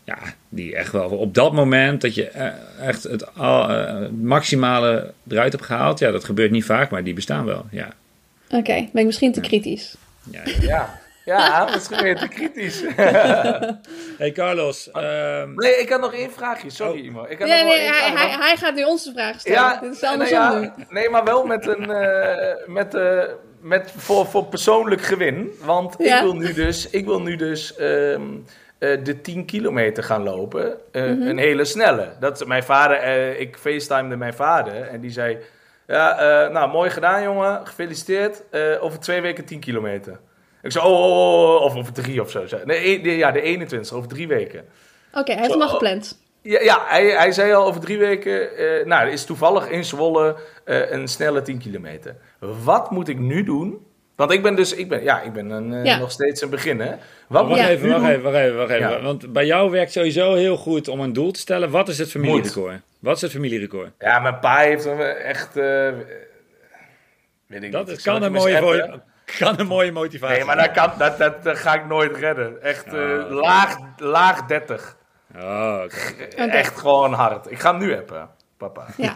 Ja, die echt wel op dat moment dat je eh, echt het al, eh, maximale eruit hebt gehaald. Ja, dat gebeurt niet vaak, maar die bestaan wel. Ja,
Oké, ben ik misschien te kritisch.
ja.
Ja. Ja, misschien weer te kritisch.
Hey Carlos, ehm,
Nee, ik had nog één vraagje. Sorry,
Oh.
Imo. Ik had
Nee,
nog
nee,
één
hij,
vraag,
hij,
want-
hij gaat nu ons de vraag stellen.
Ja,
Dit is
nou
andersom
ja,
nu.
Nee, maar wel met een, eh, met, eh, met voor, voor persoonlijk gewin. Want
Ja.
ik wil nu dus, ik wil nu dus ehm, eh, de 10 kilometer gaan lopen. Eh,
Mhm.
Een hele snelle. Dat, mijn vader, eh, ik facetimede mijn vader en die zei... Ja, eh, nou, mooi gedaan jongen, gefeliciteerd. Eh, over twee weken 10 kilometer. Ik zei, oh, oh, oh, oh, of over drie of zo. Nee, de- ja, de 21, over drie weken.
Oké, hij heeft hem al gepland.
Ja, ja hij, hij zei al over drie weken. eh, nou, er is toevallig in Zwolle eh, een snelle 10 kilometer. Wat moet ik nu doen? Want ik ben dus, ik ben, ja, ik ben een, eh,
Ja.
nog steeds een beginner. Wat moet
wacht,
Ja.
even,
nu
wacht even, wacht even, wacht even.
Ja.
Want bij jou werkt sowieso heel goed om een doel te stellen. Wat is het familierecord? Wat is het familierecord?
Ja, mijn pa heeft hem echt. eh, weet ik
Dat
niet.
kan, een mooie,
appen?
Kan een mooie motivatie
Nee, maar dat, kan, dat, dat, dat ga ik nooit redden. Echt eh,
Oh,
laag, laag 30.
Oh.
Echt gewoon hard. Ik ga hem nu appen. papa.
Ja.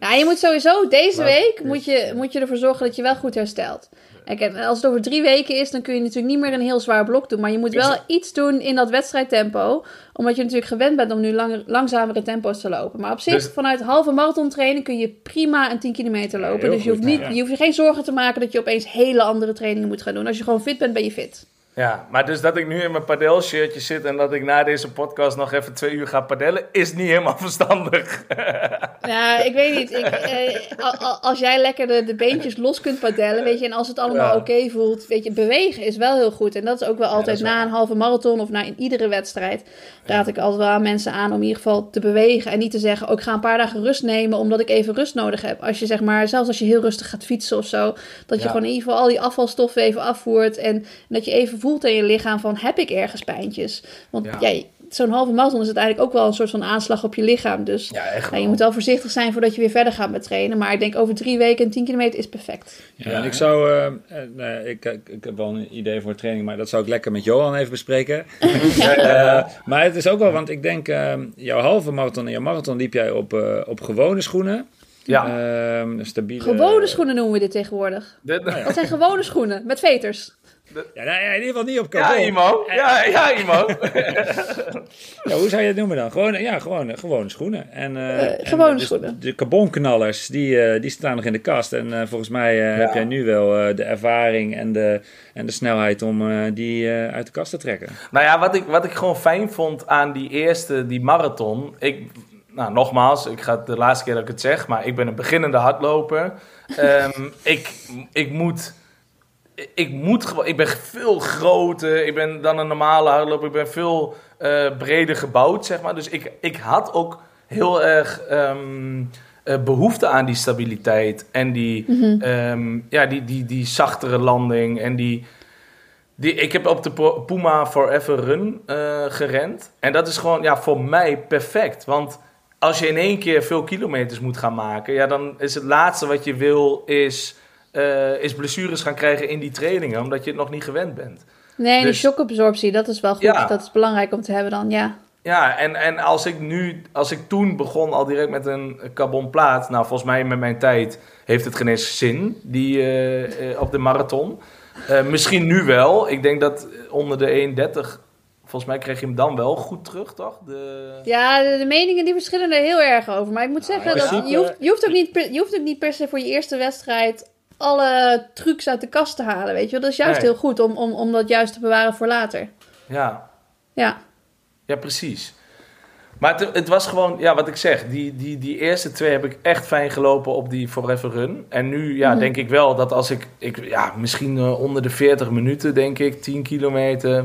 ja, je moet sowieso deze
Maar-
week moet je, moet je ervoor zorgen dat je wel goed herstelt. Kijk, als het over drie weken is, dan kun je natuurlijk niet meer een heel zwaar blok doen. Maar je moet wel iets doen in dat wedstrijdtempo. Omdat je natuurlijk gewend bent om nu langer, langzamere tempo's te lopen. Maar op zich,
Dus-
vanuit halve marathon trainen kun je prima een 10 kilometer lopen. dus je hoeft, niet,
ja.
je hoeft je geen zorgen te maken dat je opeens hele andere trainingen moet gaan doen. Als je gewoon fit bent, ben je fit.
Ja, maar dus dat ik nu in mijn padelshirtje zit en dat ik na deze podcast nog even twee uur ga padellen, is niet helemaal verstandig.
Ja, ik weet niet. Ik, eh, als jij lekker de, de beentjes los kunt padellen, weet je, en als het allemaal
Ja.
oké voelt, weet je, bewegen is wel heel goed. En dat is ook wel altijd na een halve marathon of na in iedere wedstrijd, raad ik altijd wel aan mensen aan om in ieder geval te bewegen. En niet te zeggen, ook ik ga een paar dagen rust nemen omdat ik even rust nodig heb. Als je zeg maar, zelfs als je heel rustig gaat fietsen of zo, dat je
Ja.
gewoon in ieder geval al die afvalstoffen even afvoert. En, dat je even voelt in je lichaam van, heb ik ergens pijntjes? Want
Ja.
ja, zo'n halve marathon is uiteindelijk ook wel een soort van aanslag op je lichaam. Dus
Ja, echt
je moet wel voorzichtig zijn voordat je weer verder gaat met trainen. Maar ik denk over drie weken en 10 kilometer is perfect.
Ja,
Ja,
en ik zou, eh, eh, nee, ik, ik, ik heb wel een idee voor training, maar dat zou ik lekker met Johan even bespreken. Eh, maar het is ook wel, want ik denk, eh, jouw halve marathon en jouw marathon liep jij op, eh, op gewone schoenen.
Ja,
Ehm, stabiele...
Gewone schoenen noemen we dit tegenwoordig.
dit-
Dat zijn gewone schoenen met veters.
Ja, nou ja, in ieder geval niet op
ja,
carbon.
Imo. Ja, ja, Imo.
Ja, hoe zou je het noemen dan? Gewoon, ja, gewoon, gewone schoenen. En, eh,
Eh,
en
gewone
dus
schoenen.
De carbonknallers, die, eh, die staan nog in de kast. En eh, volgens mij eh, heb jij nu wel eh, de ervaring en de, en de snelheid om eh, die eh, uit de kast te trekken.
Nou ja, wat ik, wat ik gewoon fijn vond aan die eerste, die marathon. Ik, nou, nogmaals, ik ga het de laatste keer dat ik het zeg, maar ik ben een beginnende hardloper. Ehm, ik, ik moet. Ik moet. Ik ben veel groter. Ik ben dan een normale hardloper. Ik ben veel eh, breder gebouwd, zeg maar. Dus ik, ik had ook heel erg ehm, eh, behoefte aan die stabiliteit. En die, ehm, ja, die, die, die zachtere landing. En die. Die, ik heb op de Puma Forever Run eh, gerend. En dat is gewoon ja, voor mij perfect. Want als je in één keer veel kilometers moet gaan maken, ja, dan is het laatste wat je wil is, eh, is blessures gaan krijgen in die trainingen, omdat je het nog niet gewend bent.
Nee, die
Dus-
shockabsorptie, dat is wel goed.
Ja.
Dat is belangrijk om te hebben dan, ja.
Ja, en, en als ik nu, als ik toen begon al direct met een carbonplaat, nou volgens mij met mijn tijd heeft het geen eens zin, die eh, eh, op de marathon. Misschien nu wel. Ik denk dat onder de 1,30, volgens mij kreeg je hem dan wel goed terug, toch? De...
Ja, de, de meningen die verschillen er heel erg over. Maar ik moet zeggen,
in
dat, je, hoeft, je, hoeft ook niet per, je hoeft ook niet per se voor je eerste wedstrijd alle trucs uit de kast te halen, weet je wel. Dat is juist
Nee.
heel goed om, om, om dat juist te bewaren voor later.
Ja,
Ja,
Ja, precies. Maar het, het was gewoon, ja, wat ik zeg, die, die, die eerste twee heb ik echt fijn gelopen op die Forever Run. En nu, ja,
Mhm.
denk ik wel dat als ik, ik ja, misschien eh, onder de 40 minuten, denk ik, 10 kilometer.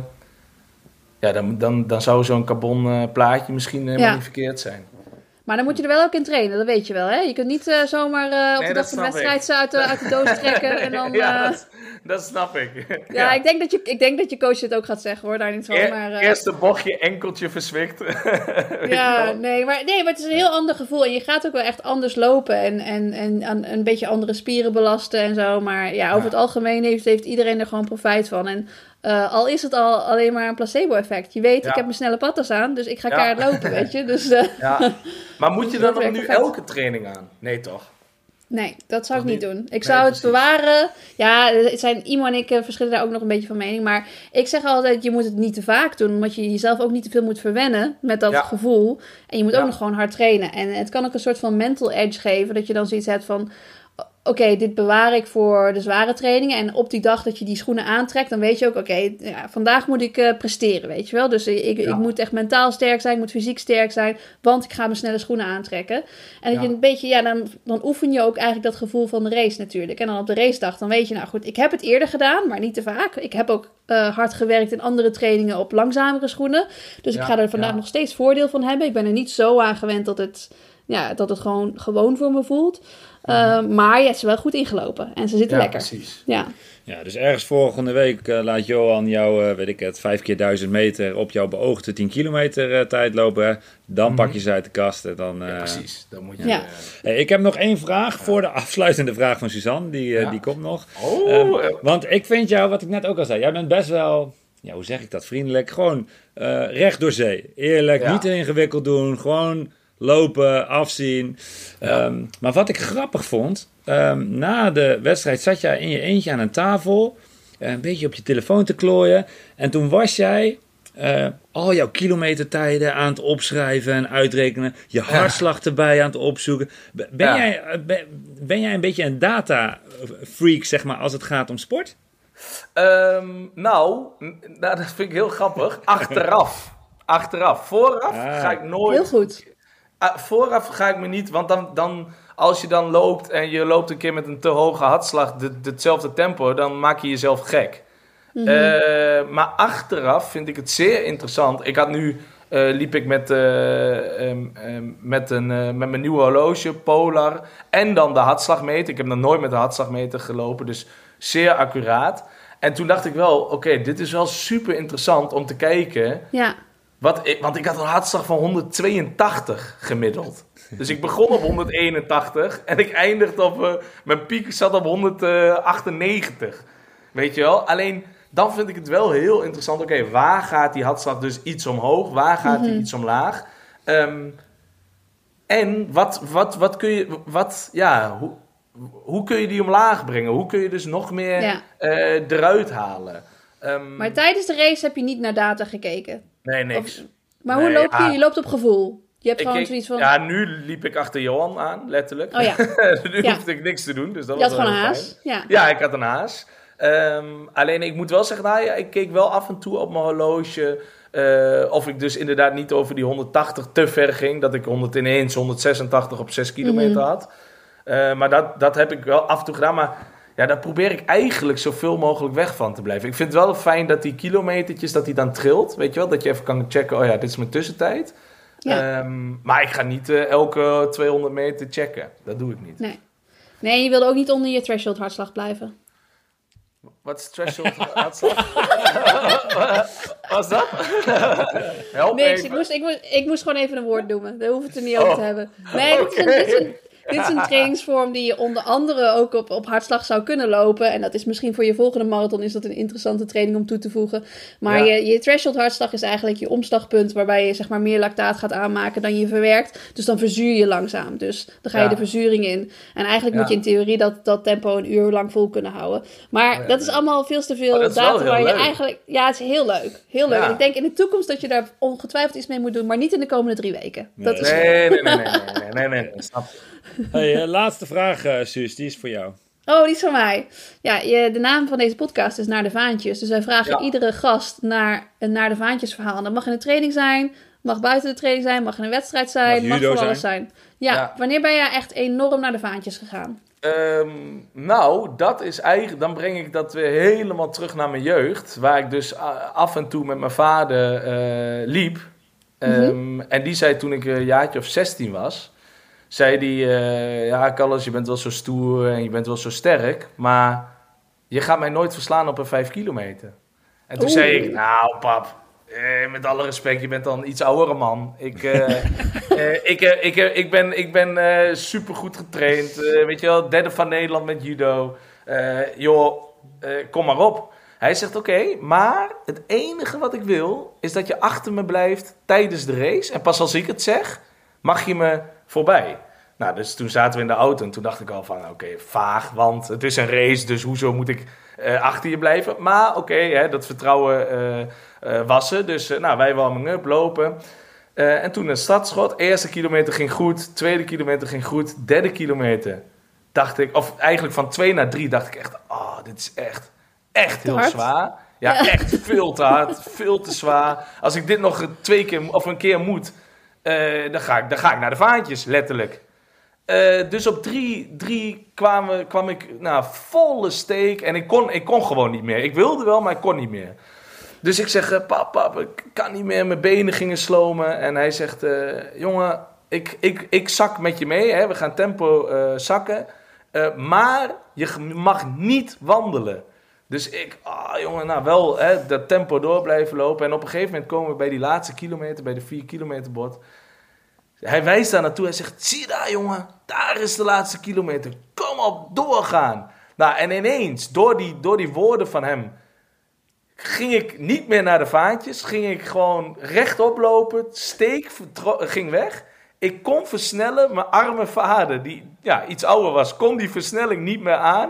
Ja, dan, dan, dan zou zo'n carbon eh, plaatje misschien helemaal
Ja.
niet verkeerd zijn.
Maar dan moet je er wel ook in trainen, dat weet je wel, hè. Je kunt niet eh, zomaar eh, op
Nee,
de dag van de wedstrijd ze uit de, uit de doos trekken en dan...
ja,
eh,
dat, dat snap ik.
ja, Ik, denk dat je, ik denk dat je coach dit ook gaat zeggen, hoor, daar niet van. Maar, eh,
Eerste bochtje, enkeltje je
Ja, nee maar, nee, maar het is een heel ander gevoel. En je gaat ook wel echt anders lopen en, en, en aan- een beetje andere spieren belasten en zo. Maar ja, over
Ja.
het algemeen heeft, heeft iedereen er gewoon profijt van. En eh, al is het al alleen maar een placebo-effect. Je weet,
Ja.
ik heb mijn snelle patas aan, dus ik ga
Ja.
keihard lopen, weet je. Dus eh,
Ja. Maar moet je dan
Dat
nog nu
perfect.
elke training aan? Nee, toch?
Nee, dat zou ik niet doen. Ik
Nee,
zou het
precies.
bewaren. Ja, het zijn, Imo en ik eh, verschillen daar ook nog een beetje van mening. Maar ik zeg altijd, je moet het niet te vaak doen. Omdat je jezelf ook niet te veel moet verwennen met dat
Ja.
gevoel. En je moet
Ja.
ook nog gewoon hard trainen. En het kan ook een soort van mental edge geven. Dat je dan zoiets hebt van... Oké, dit bewaar ik voor de zware trainingen. En op die dag dat je die schoenen aantrekt, dan weet je ook... Oké, ja, vandaag moet ik eh, presteren, weet je wel. Dus ik,
Ja.
ik moet echt mentaal sterk zijn. Ik moet fysiek sterk zijn. Want ik ga mijn snelle schoenen aantrekken. En dat
Ja.
je een beetje... Ja, dan, dan oefen je ook eigenlijk dat gevoel van de race natuurlijk. En dan op de racedag, dan weet je... Nou goed, ik heb het eerder gedaan, maar niet te vaak. Ik heb ook eh, hard gewerkt in andere trainingen op langzamere schoenen. Dus ik ga er vandaag nog steeds voordeel van hebben. Ik ben er niet zo aan gewend dat het, ja, dat het gewoon gewoon voor me voelt. Uh, maar ja, ze is wel goed ingelopen. En ze zitten
Ja,
lekker.
precies.
Ja.
Ja, dus ergens volgende week eh, laat Johan jou, eh, weet ik het, vijf keer duizend meter op jouw beoogde 10 kilometer tijd lopen. Dan pak je ze uit de kast en dan...
Ja,
eh,
precies. Dan moet je...
Ja.
Hey, ik heb nog één vraag voor de afsluitende vraag van Suzanne. Die,
Ja.
die komt nog.
Oh,
Ehm,
eh,
want ik vind jou, wat ik net ook al zei, jij bent best wel, ja, hoe zeg ik dat, vriendelijk. Gewoon eh, recht door zee. Eerlijk,
Ja.
niet te ingewikkeld doen. Gewoon lopen, afzien. Ehm, maar wat ik grappig vond, ehm, na de wedstrijd zat jij in je eentje aan een tafel, eh, een beetje op je telefoon te klooien. En toen was jij eh, al jouw kilometertijden aan het opschrijven en uitrekenen. Je hartslag erbij aan het opzoeken. Ben,
Ja.
jij, eh, ben, ben jij een beetje een data freak, zeg maar, als het gaat om sport?
Ehm, nou, nou, dat vind ik heel grappig. Achteraf. Achteraf. Vooraf
Ah.
ga ik nooit.
Heel goed.
Ah, vooraf ga ik me niet, want dan, dan, als je dan loopt en je loopt een keer met een te hoge hartslag, de, de- hetzelfde tempo, dan maak je jezelf gek. Eh, maar achteraf vind ik het zeer interessant. Ik had nu, eh, liep ik met, eh, ehm, ehm, met, een, met mijn nieuwe horloge, Polar, en dan de hartslagmeter. Ik heb nog nooit met de hartslagmeter gelopen, dus zeer accuraat. En toen dacht ik wel, oké, dit is wel super interessant om te kijken.
Ja.
Wat ik, want ik had een hartslag van 182 gemiddeld. Dus ik begon op 181 en ik eindigde op... eh, mijn piek zat op 198. Weet je wel? Alleen dan vind ik het wel heel interessant. Oké, waar gaat die hartslag dus iets omhoog? Waar gaat die iets omlaag? Ehm, en wat, wat, wat kun je... Wat, ja, hoe, hoe kun je die omlaag brengen? Hoe kun je dus nog meer
Ja.
eh, eruit halen? Ehm,
Maar tijdens de race heb je niet naar data gekeken.
Nee, niks.
Of- maar hoe loop je?
ah.
Je loopt op gevoel. Je hebt
Ik
gewoon zoiets van...
Ja, nu liep ik achter Johan aan, letterlijk.
Oh ja.
nu
Ja.
hoefde ik niks te doen, dus dat
je had
was wel
gewoon een haas. Ja,
ik had een haas. Ehm, alleen ik moet wel zeggen, nou ja, ik keek wel af en toe op mijn horloge. eh, of ik dus inderdaad niet over die 180 te ver ging. Dat ik 100 ineens 186 op 6 kilometer
Mhm.
had. Eh, maar dat, dat heb ik wel af en toe gedaan. Maar ja, daar probeer ik eigenlijk zoveel mogelijk weg van te blijven. Ik vind het wel fijn dat die kilometertjes, dat die dan trilt. Weet je wel, dat je even kan checken, oh ja, dit is mijn tussentijd.
Ja.
Ehm, maar ik ga niet eh, elke 200 meter checken. Dat doe ik niet.
Nee. Nee, je wilde ook niet onder je threshold hartslag blijven.
Wat is threshold hartslag? Wat is dat? Help
Niks,
even.
ik moest, ik, moest, ik moest gewoon even een woord noemen. Daar hoef het er niet over
Oh.
te hebben. Nee, dit, is een,
Oké.
dit, is een, dit is een trainingsvorm die je onder andere ook op, op hartslag zou kunnen lopen. En dat is misschien voor je volgende marathon is dat een interessante training om toe te voegen. Maar
Ja.
je, je threshold hartslag is eigenlijk je omslagpunt waarbij je zeg maar meer lactaat gaat aanmaken dan je verwerkt. Dus dan verzuur je langzaam. Dus dan ga je
Ja.
de verzuring in. En eigenlijk moet je in theorie dat, dat tempo een uur lang vol kunnen houden. Maar
Oh
dat is allemaal veel te veel
Oh,
data waar je
leuk.
eigenlijk... Ja, het is heel leuk. Heel leuk. En ik denk in de toekomst dat je daar ongetwijfeld iets mee moet doen, maar niet in de komende drie weken. Dat is
Nee, nee, nee, nee, nee, nee, nee, nee, snap je.
Hey, eh, laatste vraag, eh Suus, die is voor jou.
Oh, die is van mij. Ja, je, de naam van deze podcast is Naar de Vaantjes. Dus wij vragen
Ja.
iedere gast naar een Naar de Vaantjes verhaal. En dat mag in de training zijn, mag buiten de training zijn, mag in een wedstrijd zijn,
Mag
mag, van alles zijn. Ja,
Ja.
wanneer ben jij echt enorm naar de Vaantjes gegaan?
Ehm, nou, dat is eigenlijk, dan breng ik dat weer helemaal terug naar mijn jeugd. Waar ik dus a- af en toe met mijn vader eh, liep. Ehm, En die zei toen ik een jaartje of 16 was. Zei die, eh, ja Carlos, je bent wel zo stoer en je bent wel zo sterk. Maar je gaat mij nooit verslaan op een 5 kilometer. En toen
Oeh.
zei ik, nou pap, eh, met alle respect, je bent dan een iets oudere man. Ik, eh, ik, ik, ik ben, ik ben eh, supergoed getraind. Weet je wel, derde van Nederland met judo. Joh, kom maar op. Hij zegt, oké, maar het enige wat ik wil... is dat je achter me blijft tijdens de race. En pas als ik het zeg, mag je me voorbij. Nou, dus toen zaten we in de auto en toen dacht ik al van... oké, vaag, want het is een race, dus hoezo moet ik eh, achter je blijven? Maar oké, dat vertrouwen eh eh, was er. Dus nou, wij warming up, lopen... En toen een startschot. Eerste kilometer ging goed. Tweede kilometer ging goed. Derde kilometer dacht ik, of eigenlijk van twee naar drie dacht ik echt, oh, dit is echt, echt heel zwaar. Ja, echt veel te hard, veel te zwaar. Als ik dit nog twee keer of een keer moet, eh, dan, ga ik, dan ga ik naar de vaantjes, letterlijk. Eh, dus op drie, drie kwamen, kwam ik nou, volle steek en ik kon, ik kon gewoon niet meer. Ik wilde wel, maar ik kon niet meer. Dus ik zeg, eh, pap, pap, ik kan niet meer. Mijn benen gingen slomen. En hij zegt, jongen, ik, ik, ik zak met je mee. Hè? We gaan tempo zakken. Maar je mag niet wandelen. Dus ik, ah jongen, nou wel hè, dat tempo door blijven lopen. En op een gegeven moment komen we bij die laatste kilometer, bij de 4 kilometer bord. Hij wijst daar naartoe. Hij zegt, zie daar jongen, daar is de laatste kilometer. Kom op, doorgaan. Nou, en ineens, door die, door die woorden van hem, ging ik niet meer naar de vaantjes. Ging ik gewoon rechtop lopen. Steek ging weg. Ik kon versnellen, mijn arme vader, die ja, iets ouder was, kon die versnelling niet meer aan.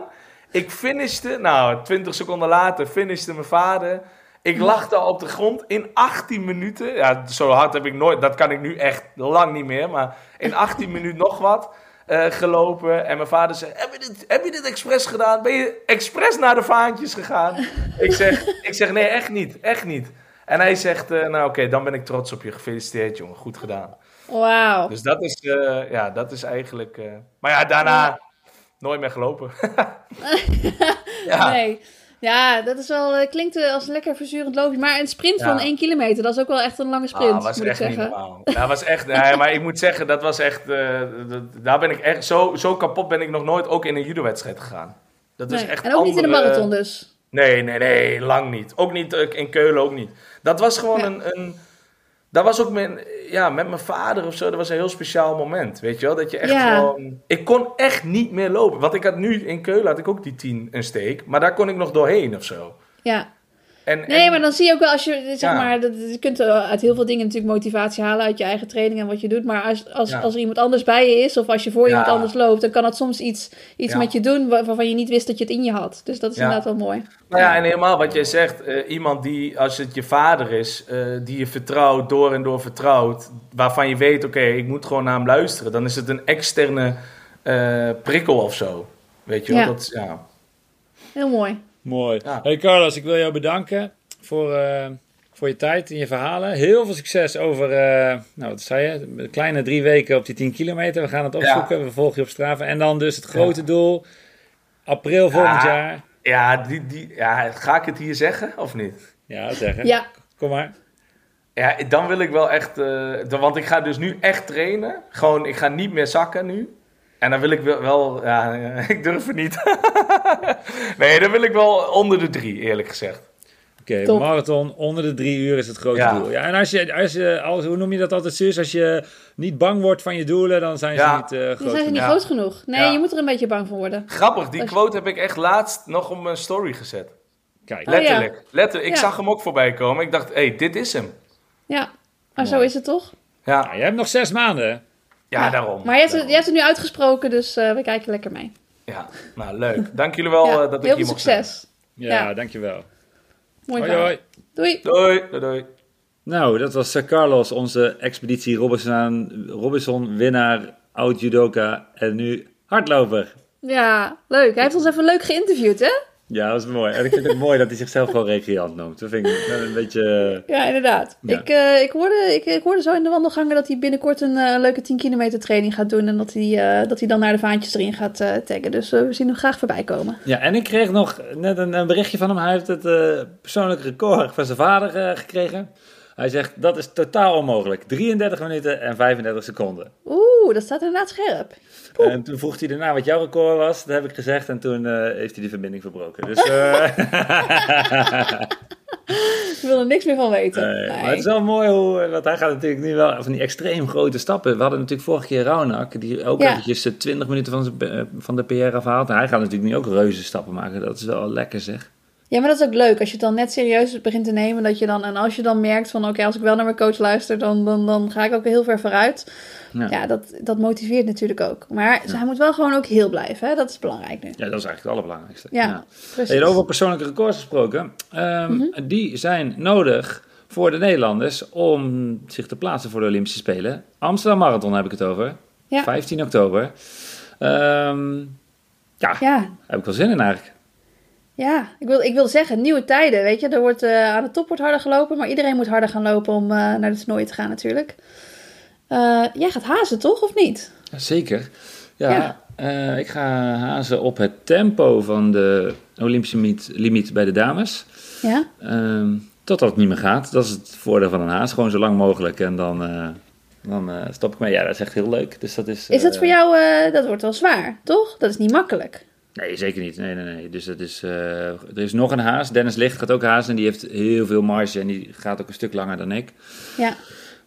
Ik finishte, nou, 20 seconden later finishte mijn vader. Ik lag daar op de grond in 18 minuten. Ja, zo hard heb ik nooit, dat kan ik nu echt lang niet meer, maar in 18 minuten nog wat. eh, gelopen en mijn vader zei: heb je, dit, heb je dit expres gedaan? Ben je expres naar de vaantjes gegaan? ik, zeg, ik zeg: Nee, echt niet, echt niet. En hij zegt: eh, Nou, oké, dan ben ik trots op je. Gefeliciteerd, jongen, goed gedaan.
Wauw.
Dus dat is, eh, ja, dat is eigenlijk. Maar ja, daarna nooit meer gelopen. ja.
Nee. Ja, dat is wel, eh, klinkt eh, als een lekker verzurend loopje. Maar een sprint van. 1 kilometer, dat is ook wel echt een lange sprint,
Ah, was
moet ik
echt niet
zeggen.
normaal. Dat was echt, nee, maar ik moet zeggen, dat was echt, eh, dat- daar ben ik echt, zo, zo kapot ben ik nog nooit ook in een judo-wedstrijd gegaan. Dat is
Nee.
echt
En ook niet in de marathon dus.
Nee, nee, nee, lang niet. Ook niet in Keulen, ook niet. Dat was gewoon
Ja.
een, een, dat was ook mijn, ja, met mijn vader of zo, dat was een heel speciaal moment, weet je wel? Dat je echt
Ja.
gewoon, ik kon echt niet meer lopen. Want ik had nu, in Keulen had ik ook die tien een steek, maar daar kon ik nog doorheen of zo.
Ja.
En,
Nee,
en-
maar dan zie je ook wel als je, zeg
Ja.
maar, dat, je kunt uit heel veel dingen natuurlijk motivatie halen uit je eigen training en wat je doet. Maar als, als,
Ja.
als er iemand anders bij je is of als je voor
Ja.
iemand anders loopt, dan kan dat soms iets, iets
Ja.
met je doen wa- waarvan je niet wist dat je het in je had. Dus dat is
Ja.
inderdaad wel mooi.
Nou ja, en helemaal wat jij zegt, eh, iemand die, als het je vader is, eh, die je vertrouwt, door en door vertrouwt, waarvan je weet, oké, ik moet gewoon naar hem luisteren, dan is het een externe eh, prikkel of zo. Weet je wel?
Ja.
Dat, is- ja.
Heel mooi.
Mooi.
Ja.
Hey Carlos, ik wil jou bedanken voor, eh, voor je tijd en je verhalen. Heel veel succes over, eh, nou wat zei je, een kleine drie weken op die 10 kilometer. We gaan het opzoeken, we volgen je op Strava. En dan dus het grote doel, april volgend
Ja.
jaar.
Ja, die, die, ja, ga ik het hier zeggen of niet?
Ja, zeggen.
Ja,
Kom maar.
Ja, dan wil ik wel echt, eh, dan- want ik ga dus nu echt trainen. Gewoon, ik ga niet meer zakken nu. En dan wil ik wel, ja, ik durf het niet. nee, dan wil ik wel onder de drie, eerlijk gezegd.
Oké, marathon onder de drie uur is het grote
Ja.
doel. Ja, en als je, als je als, hoe noem je dat altijd, Suus? Als je niet bang wordt van je doelen, dan zijn ze
Ja.
niet eh,
dan
groot
zijn ze
genoeg.
niet
Ja.
groot genoeg. Nee,
Ja.
je moet er een beetje bang voor worden.
Grappig, die
Als je-
quote heb ik echt laatst nog op mijn story gezet.
Kijk,
Oh, ja.
Letterlijk. letterlijk. Ik
Ja.
zag hem ook voorbij komen. Ik dacht, hé, hey, dit is hem.
Ja, maar zo
Mooi.
is het toch?
Ja,
nou, je hebt nog zes maanden.
Ja, daarom.
Maar je hebt, het, je hebt het nu uitgesproken, dus eh, we kijken lekker mee.
Ja, nou leuk. Dank jullie wel
Ja,
eh, dat ik
heel
hier
veel
mocht zijn.
succes.
Ja,
Ja.
dankjewel.
Mooi
Hoi, hoi.
Doei.
Doei, doei, doei.
Nou, dat was eh, Carlos, onze expeditie Robinson, Robinson winnaar, oud judoka en nu hardloper.
Ja, leuk. Hij heeft ons even leuk geïnterviewd, hè?
Ja, dat is mooi. En ik vind het mooi dat hij zichzelf gewoon recreant noemt. Dat vind ik een beetje...
Ja, inderdaad.
Ja.
Ik, eh, ik, hoorde, ik, ik hoorde zo in de wandelgangen dat hij binnenkort een eh, leuke 10 kilometer training gaat doen. En dat hij, eh, dat hij dan naar de vaantjes erin gaat eh, taggen. Dus eh, we zien hem graag voorbij komen.
Ja, en ik kreeg nog net een, een berichtje van hem. Hij heeft het eh persoonlijk record van zijn vader eh, gekregen. Hij zegt, dat is totaal onmogelijk. 33 minuten en 35 seconden.
Oeh, dat staat inderdaad scherp.
En toen vroeg hij daarna wat jouw record was. Dat heb ik gezegd. En toen eh, heeft hij de verbinding verbroken. Dus, eh,
Ik wil er niks meer van weten.
nee,
Nee.
Maar het is wel mooi hoe... Want hij gaat natuurlijk nu wel van die extreem grote stappen. We hadden natuurlijk vorige keer Raunak. Die ook
Ja.
eventjes eh, 20 minuten van, zijn, eh, van de PR afhaalt. En hij gaat natuurlijk nu ook reuze stappen maken. Dat is wel lekker zeg.
Ja, maar dat is ook leuk. Als je het dan net serieus begint te nemen. Dat je dan, en als je dan merkt van oké, als ik wel naar mijn coach luister, dan, dan, dan ga ik ook heel ver vooruit.
Ja.
Ja, dat, dat motiveert natuurlijk ook. Maar hij moet wel gewoon ook heel blijven. Hè? Dat is belangrijk nu.
Ja, dat is eigenlijk het allerbelangrijkste.
Ja, precies.
Hey, over persoonlijke records gesproken. Ehm,
Mhm.
Die zijn nodig voor de Nederlanders om zich te plaatsen voor de Olympische Spelen. Amsterdam Marathon heb ik het over.
Ja.
15 oktober. Ehm, ja,
Ja,
heb ik wel zin in eigenlijk.
Ja. Ik, wil, ik wil zeggen, nieuwe tijden. Weet je, er wordt, eh, aan de top wordt harder gelopen. Maar iedereen moet harder gaan lopen om eh, naar de toernooien te gaan natuurlijk. Eh, jij gaat hazen, toch? Of niet?
Zeker. Ja,
Ja.
ik ga hazen op het tempo van de Olympische limiet, limiet bij de dames.
Ja?
Ehm, totdat het niet meer gaat. Dat is het voordeel van een haas. Gewoon zo lang mogelijk. En dan, dan stop ik mee. Ja, dat is echt heel leuk. Dus dat is,
Is dat voor jou, dat wordt wel zwaar, toch? Dat is niet makkelijk.
Nee, zeker niet. Nee, nee, nee. Dus het is, eh, er is nog een haas. Dennis Licht gaat ook hazen. En die heeft heel veel marge. En die gaat ook een stuk langer dan ik.
Ja.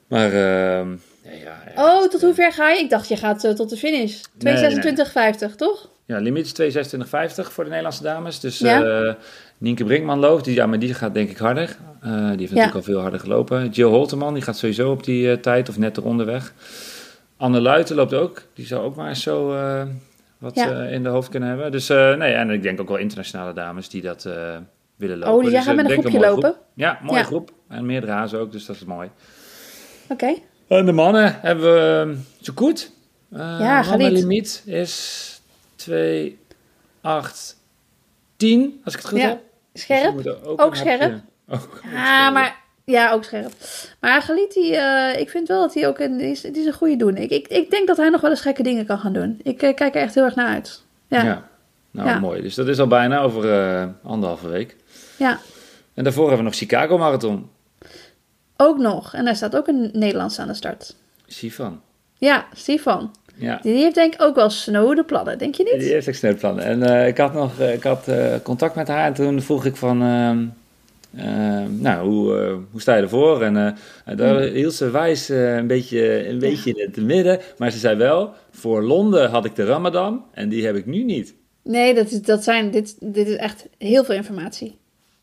Maar, ehm, ja, ja.
Oh, tot hoe ver ga je? Ik dacht, je gaat eh, tot de finish. 2.26.50, toch?
Ja, limiet is 2.26.50 voor de Nederlandse dames. Dus
Ja.
eh, Nienke Brinkman loopt. Die, ja, maar die gaat denk ik harder. Die heeft natuurlijk al veel harder gelopen. Jill Holteman, die gaat sowieso op die tijd of net eronder weg. Anne Luiten loopt ook. Die zou ook maar eens zo wat
Ja.
eh, in de hoofd kunnen hebben. Dus eh, nee, en ik denk ook wel internationale dames die dat eh, willen lopen.
Oh, jij
Dus,
gaat met
ik
een groepje lopen?
groep. Ja, mooie
Ja.
groep. En meerdere hazen ook, dus dat is mooi.
Oké.
En de mannen hebben we zo goed. Uh,
Ja,
limiet is 2, 8, 10, als ik het goed
Ja.
heb. Dus
Scherp?
er
Ook scherp?
Ook,
Ja, maar... Ja, ook scherp. Maar Galit, die, eh, ik vind wel dat hij ook een, die is, die is een goede doen. Ik, ik, ik denk dat hij nog wel eens gekke dingen kan gaan doen. Ik eh, kijk er echt heel erg naar uit. Ja,
Ja.
ja.
Nou,
Ja.
mooi. Dus dat is al bijna over eh, anderhalve week. En daarvoor hebben we nog Chicago Marathon.
Ook nog. En daar staat ook een Nederlands aan de start.
Sifan.
Ja, Stefan.
Ja.
Die heeft denk ik ook wel snode plannen, denk je niet?
Die heeft echt snel plannen. En ik had nog ik had, contact met haar en toen vroeg ik van... ehm, nou, hoe, eh, hoe sta je ervoor? En eh, en daar
Hmm.
hield ze wijs eh, een, beetje, een beetje in het midden. Maar ze zei wel, voor Londen had ik de Ramadan en die heb ik nu niet.
Nee, dat is, dat zijn, dit, dit is echt heel veel informatie.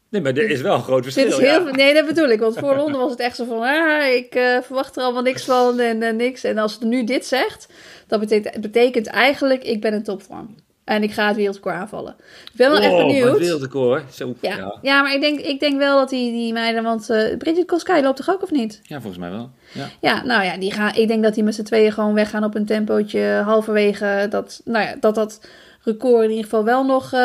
Nee, maar er is wel een groot verschil.
Dit is heel
ja.
nee, dat bedoel ik. Want voor Londen was het echt zo van... Ah, ik eh, verwacht er allemaal niks van en eh, niks. En als het nu dit zegt... Dat betekent, betekent eigenlijk... Ik ben in topvorm. En ik ga het wereldrecord aanvallen. Ik ben wel echt
Oh,
benieuwd.
wat wereldrecord. Zo, ja.
Ja,
Ja.
ja. maar ik denk, ik denk wel dat die, die meiden... Want eh Bridget Koskai loopt toch ook of niet?
volgens mij wel. Ja.
Ja, nou ja, die gaan, ik denk dat die met z'n tweeën gewoon weggaan op een tempootje halverwege. Dat, nou ja, dat dat record in ieder geval wel nog, eh,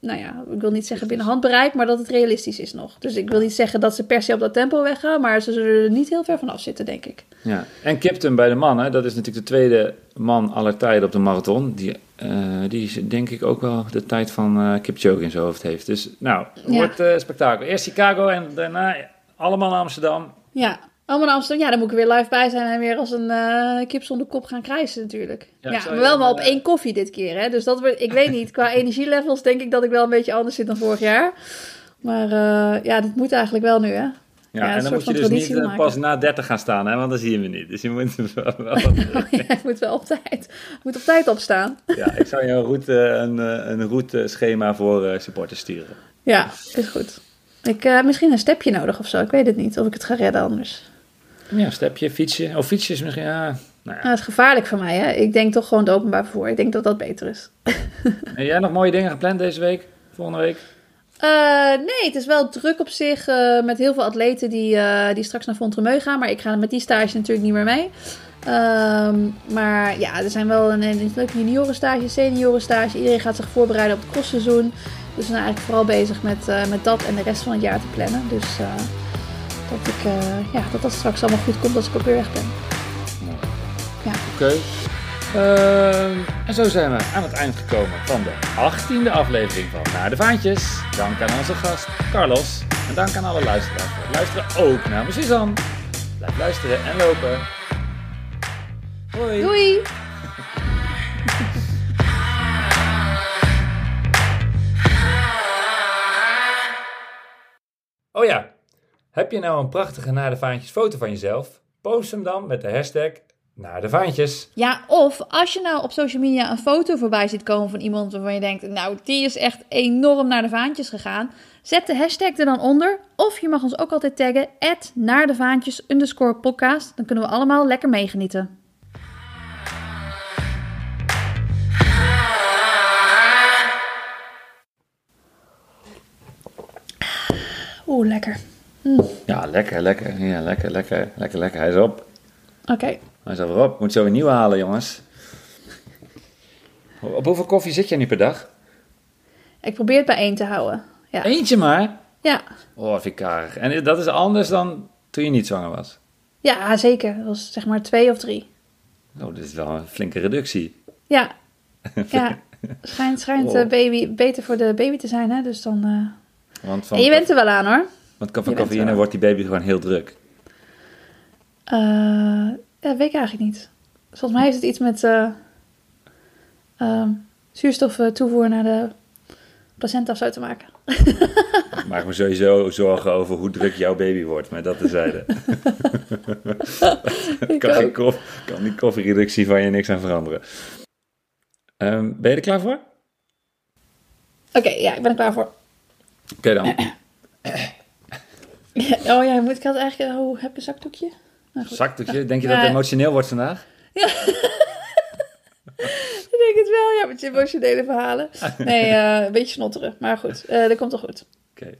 nou ja, ik wil niet zeggen binnen handbereik, maar dat het realistisch is nog. Dus ik wil niet zeggen dat ze per se op dat tempo weggaan, maar ze zullen er niet heel ver vanaf zitten, denk ik.
Ja. En Kipton bij de mannen, dat is natuurlijk de tweede man aller tijden op de marathon. Die, eh, die is denk ik ook wel de tijd van eh Kipchoge in zijn hoofd heeft. Dus nou, het
Ja.
wordt spektakel. Eerst Chicago en daarna allemaal Amsterdam.
Ja, allemaal naar Amsterdam. Ja, dan moet ik er weer live bij zijn en weer als een eh, kip zonder kop gaan krijsen natuurlijk.
Ja,
Ja, maar wel maar op
eh,
één koffie dit keer, hè. Dus dat wordt, ik weet niet, qua energielevels denk ik dat ik wel een beetje anders zit dan vorig jaar. Maar eh, ja, dit moet eigenlijk wel nu, hè.
Ja,
Ja,
en dan moet je dus niet
maken.
pas na 30 gaan staan, hè, want dan zie je me niet. Dus je moet wel, wel
Jij moet wel op tijd, moet op tijd opstaan.
Ja, ik zou je een, route, een, een routeschema voor eh, supporters sturen.
Ja, is goed. Ik heb misschien een stepje nodig of zo. Ik weet het niet of ik het ga redden anders.
Ja, stepje, fietsje. Of fietsje is misschien, ja. Nou ja.
Nou, het is gevaarlijk voor mij, hè. Ik denk toch gewoon het openbaar vervoer. Ik denk dat dat beter is.
En jij nog mooie dingen gepland deze week? Volgende week?
Eh, nee, het is wel druk op zich eh, met heel veel atleten die, eh, die straks naar Fontremeu gaan. Maar ik ga met die stage natuurlijk niet meer mee. Ehm, maar ja, er zijn wel een, een leuke juniorenstage, seniorenstage. Iedereen gaat zich voorbereiden op het crossseizoen. Dus we zijn eigenlijk vooral bezig met, met dat en de rest van het jaar te plannen. Dus dat, ik, eh, ja, dat dat straks allemaal goed komt als ik ook weer weg ben.
Oké. Ehm, en zo zijn we aan het eind gekomen van de 18e aflevering van Naar de Vaantjes. Dank aan onze gast Carlos. En dank aan alle luisteraars voor het luisteren. Ook namens Suzanne. Blijf luisteren en lopen. Hoi.
Doei!
Heb je nou een prachtige Naar de Vaantjes foto van jezelf? Post hem dan met de hashtag Naar de Vaantjes.
Ja, of als je nou op social media een foto voorbij ziet komen van iemand waarvan je denkt, nou, die is echt enorm naar de vaantjes gegaan. Zet de hashtag er dan onder. Of je mag ons ook altijd taggen, naar de vaantjes underscore podcast. Dan kunnen we allemaal lekker meegenieten. Oeh, lekker.
Ja, lekker, lekker. Ja, lekker, lekker, lekker, lekker. Hij is op.
Oké.
Hij is alweer op. Moet zo een nieuwe halen, jongens. Op hoeveel koffie zit jij nu per dag?
Ik probeer het bij één te houden. Ja.
Eentje maar.
Ja.
Oh, vind ik karig. En dat is anders dan toen je niet zwanger was.
ja, zeker. Dat was zeg maar twee of drie.
Oh, dit is wel een flinke reductie.
Ja, ja. Schijnt, schijnt eh, baby beter voor de baby te zijn, hè? Dus dan. eh,
Want van,
En je bent er wel aan hoor.
Want van cafeïne wordt die baby gewoon heel druk.
Eh, ja, weet ik eigenlijk niet. Volgens mij heeft het iets met eh ehm, zuurstof eh, toevoer naar de placenta of zo te maken.
Ik maak me sowieso zorgen over hoe druk jouw baby wordt, maar dat tezijde. kan, die koff, kan die koffiereductie van je niks aan veranderen. Ehm, ben je er klaar voor?
Oké, ja, ik ben er klaar voor.
Oké dan.
Ja, oh ja, moet ik altijd eigenlijk... Oh, heb je een zakdoekje? Nou,
zakdoekje? Ah, denk je dat het
eh,
emotioneel wordt vandaag? Ja.
ik denk het wel, ja, met je emotionele verhalen. Nee, eh, een beetje snotteren, maar goed, uh, dat komt toch goed.
Oké.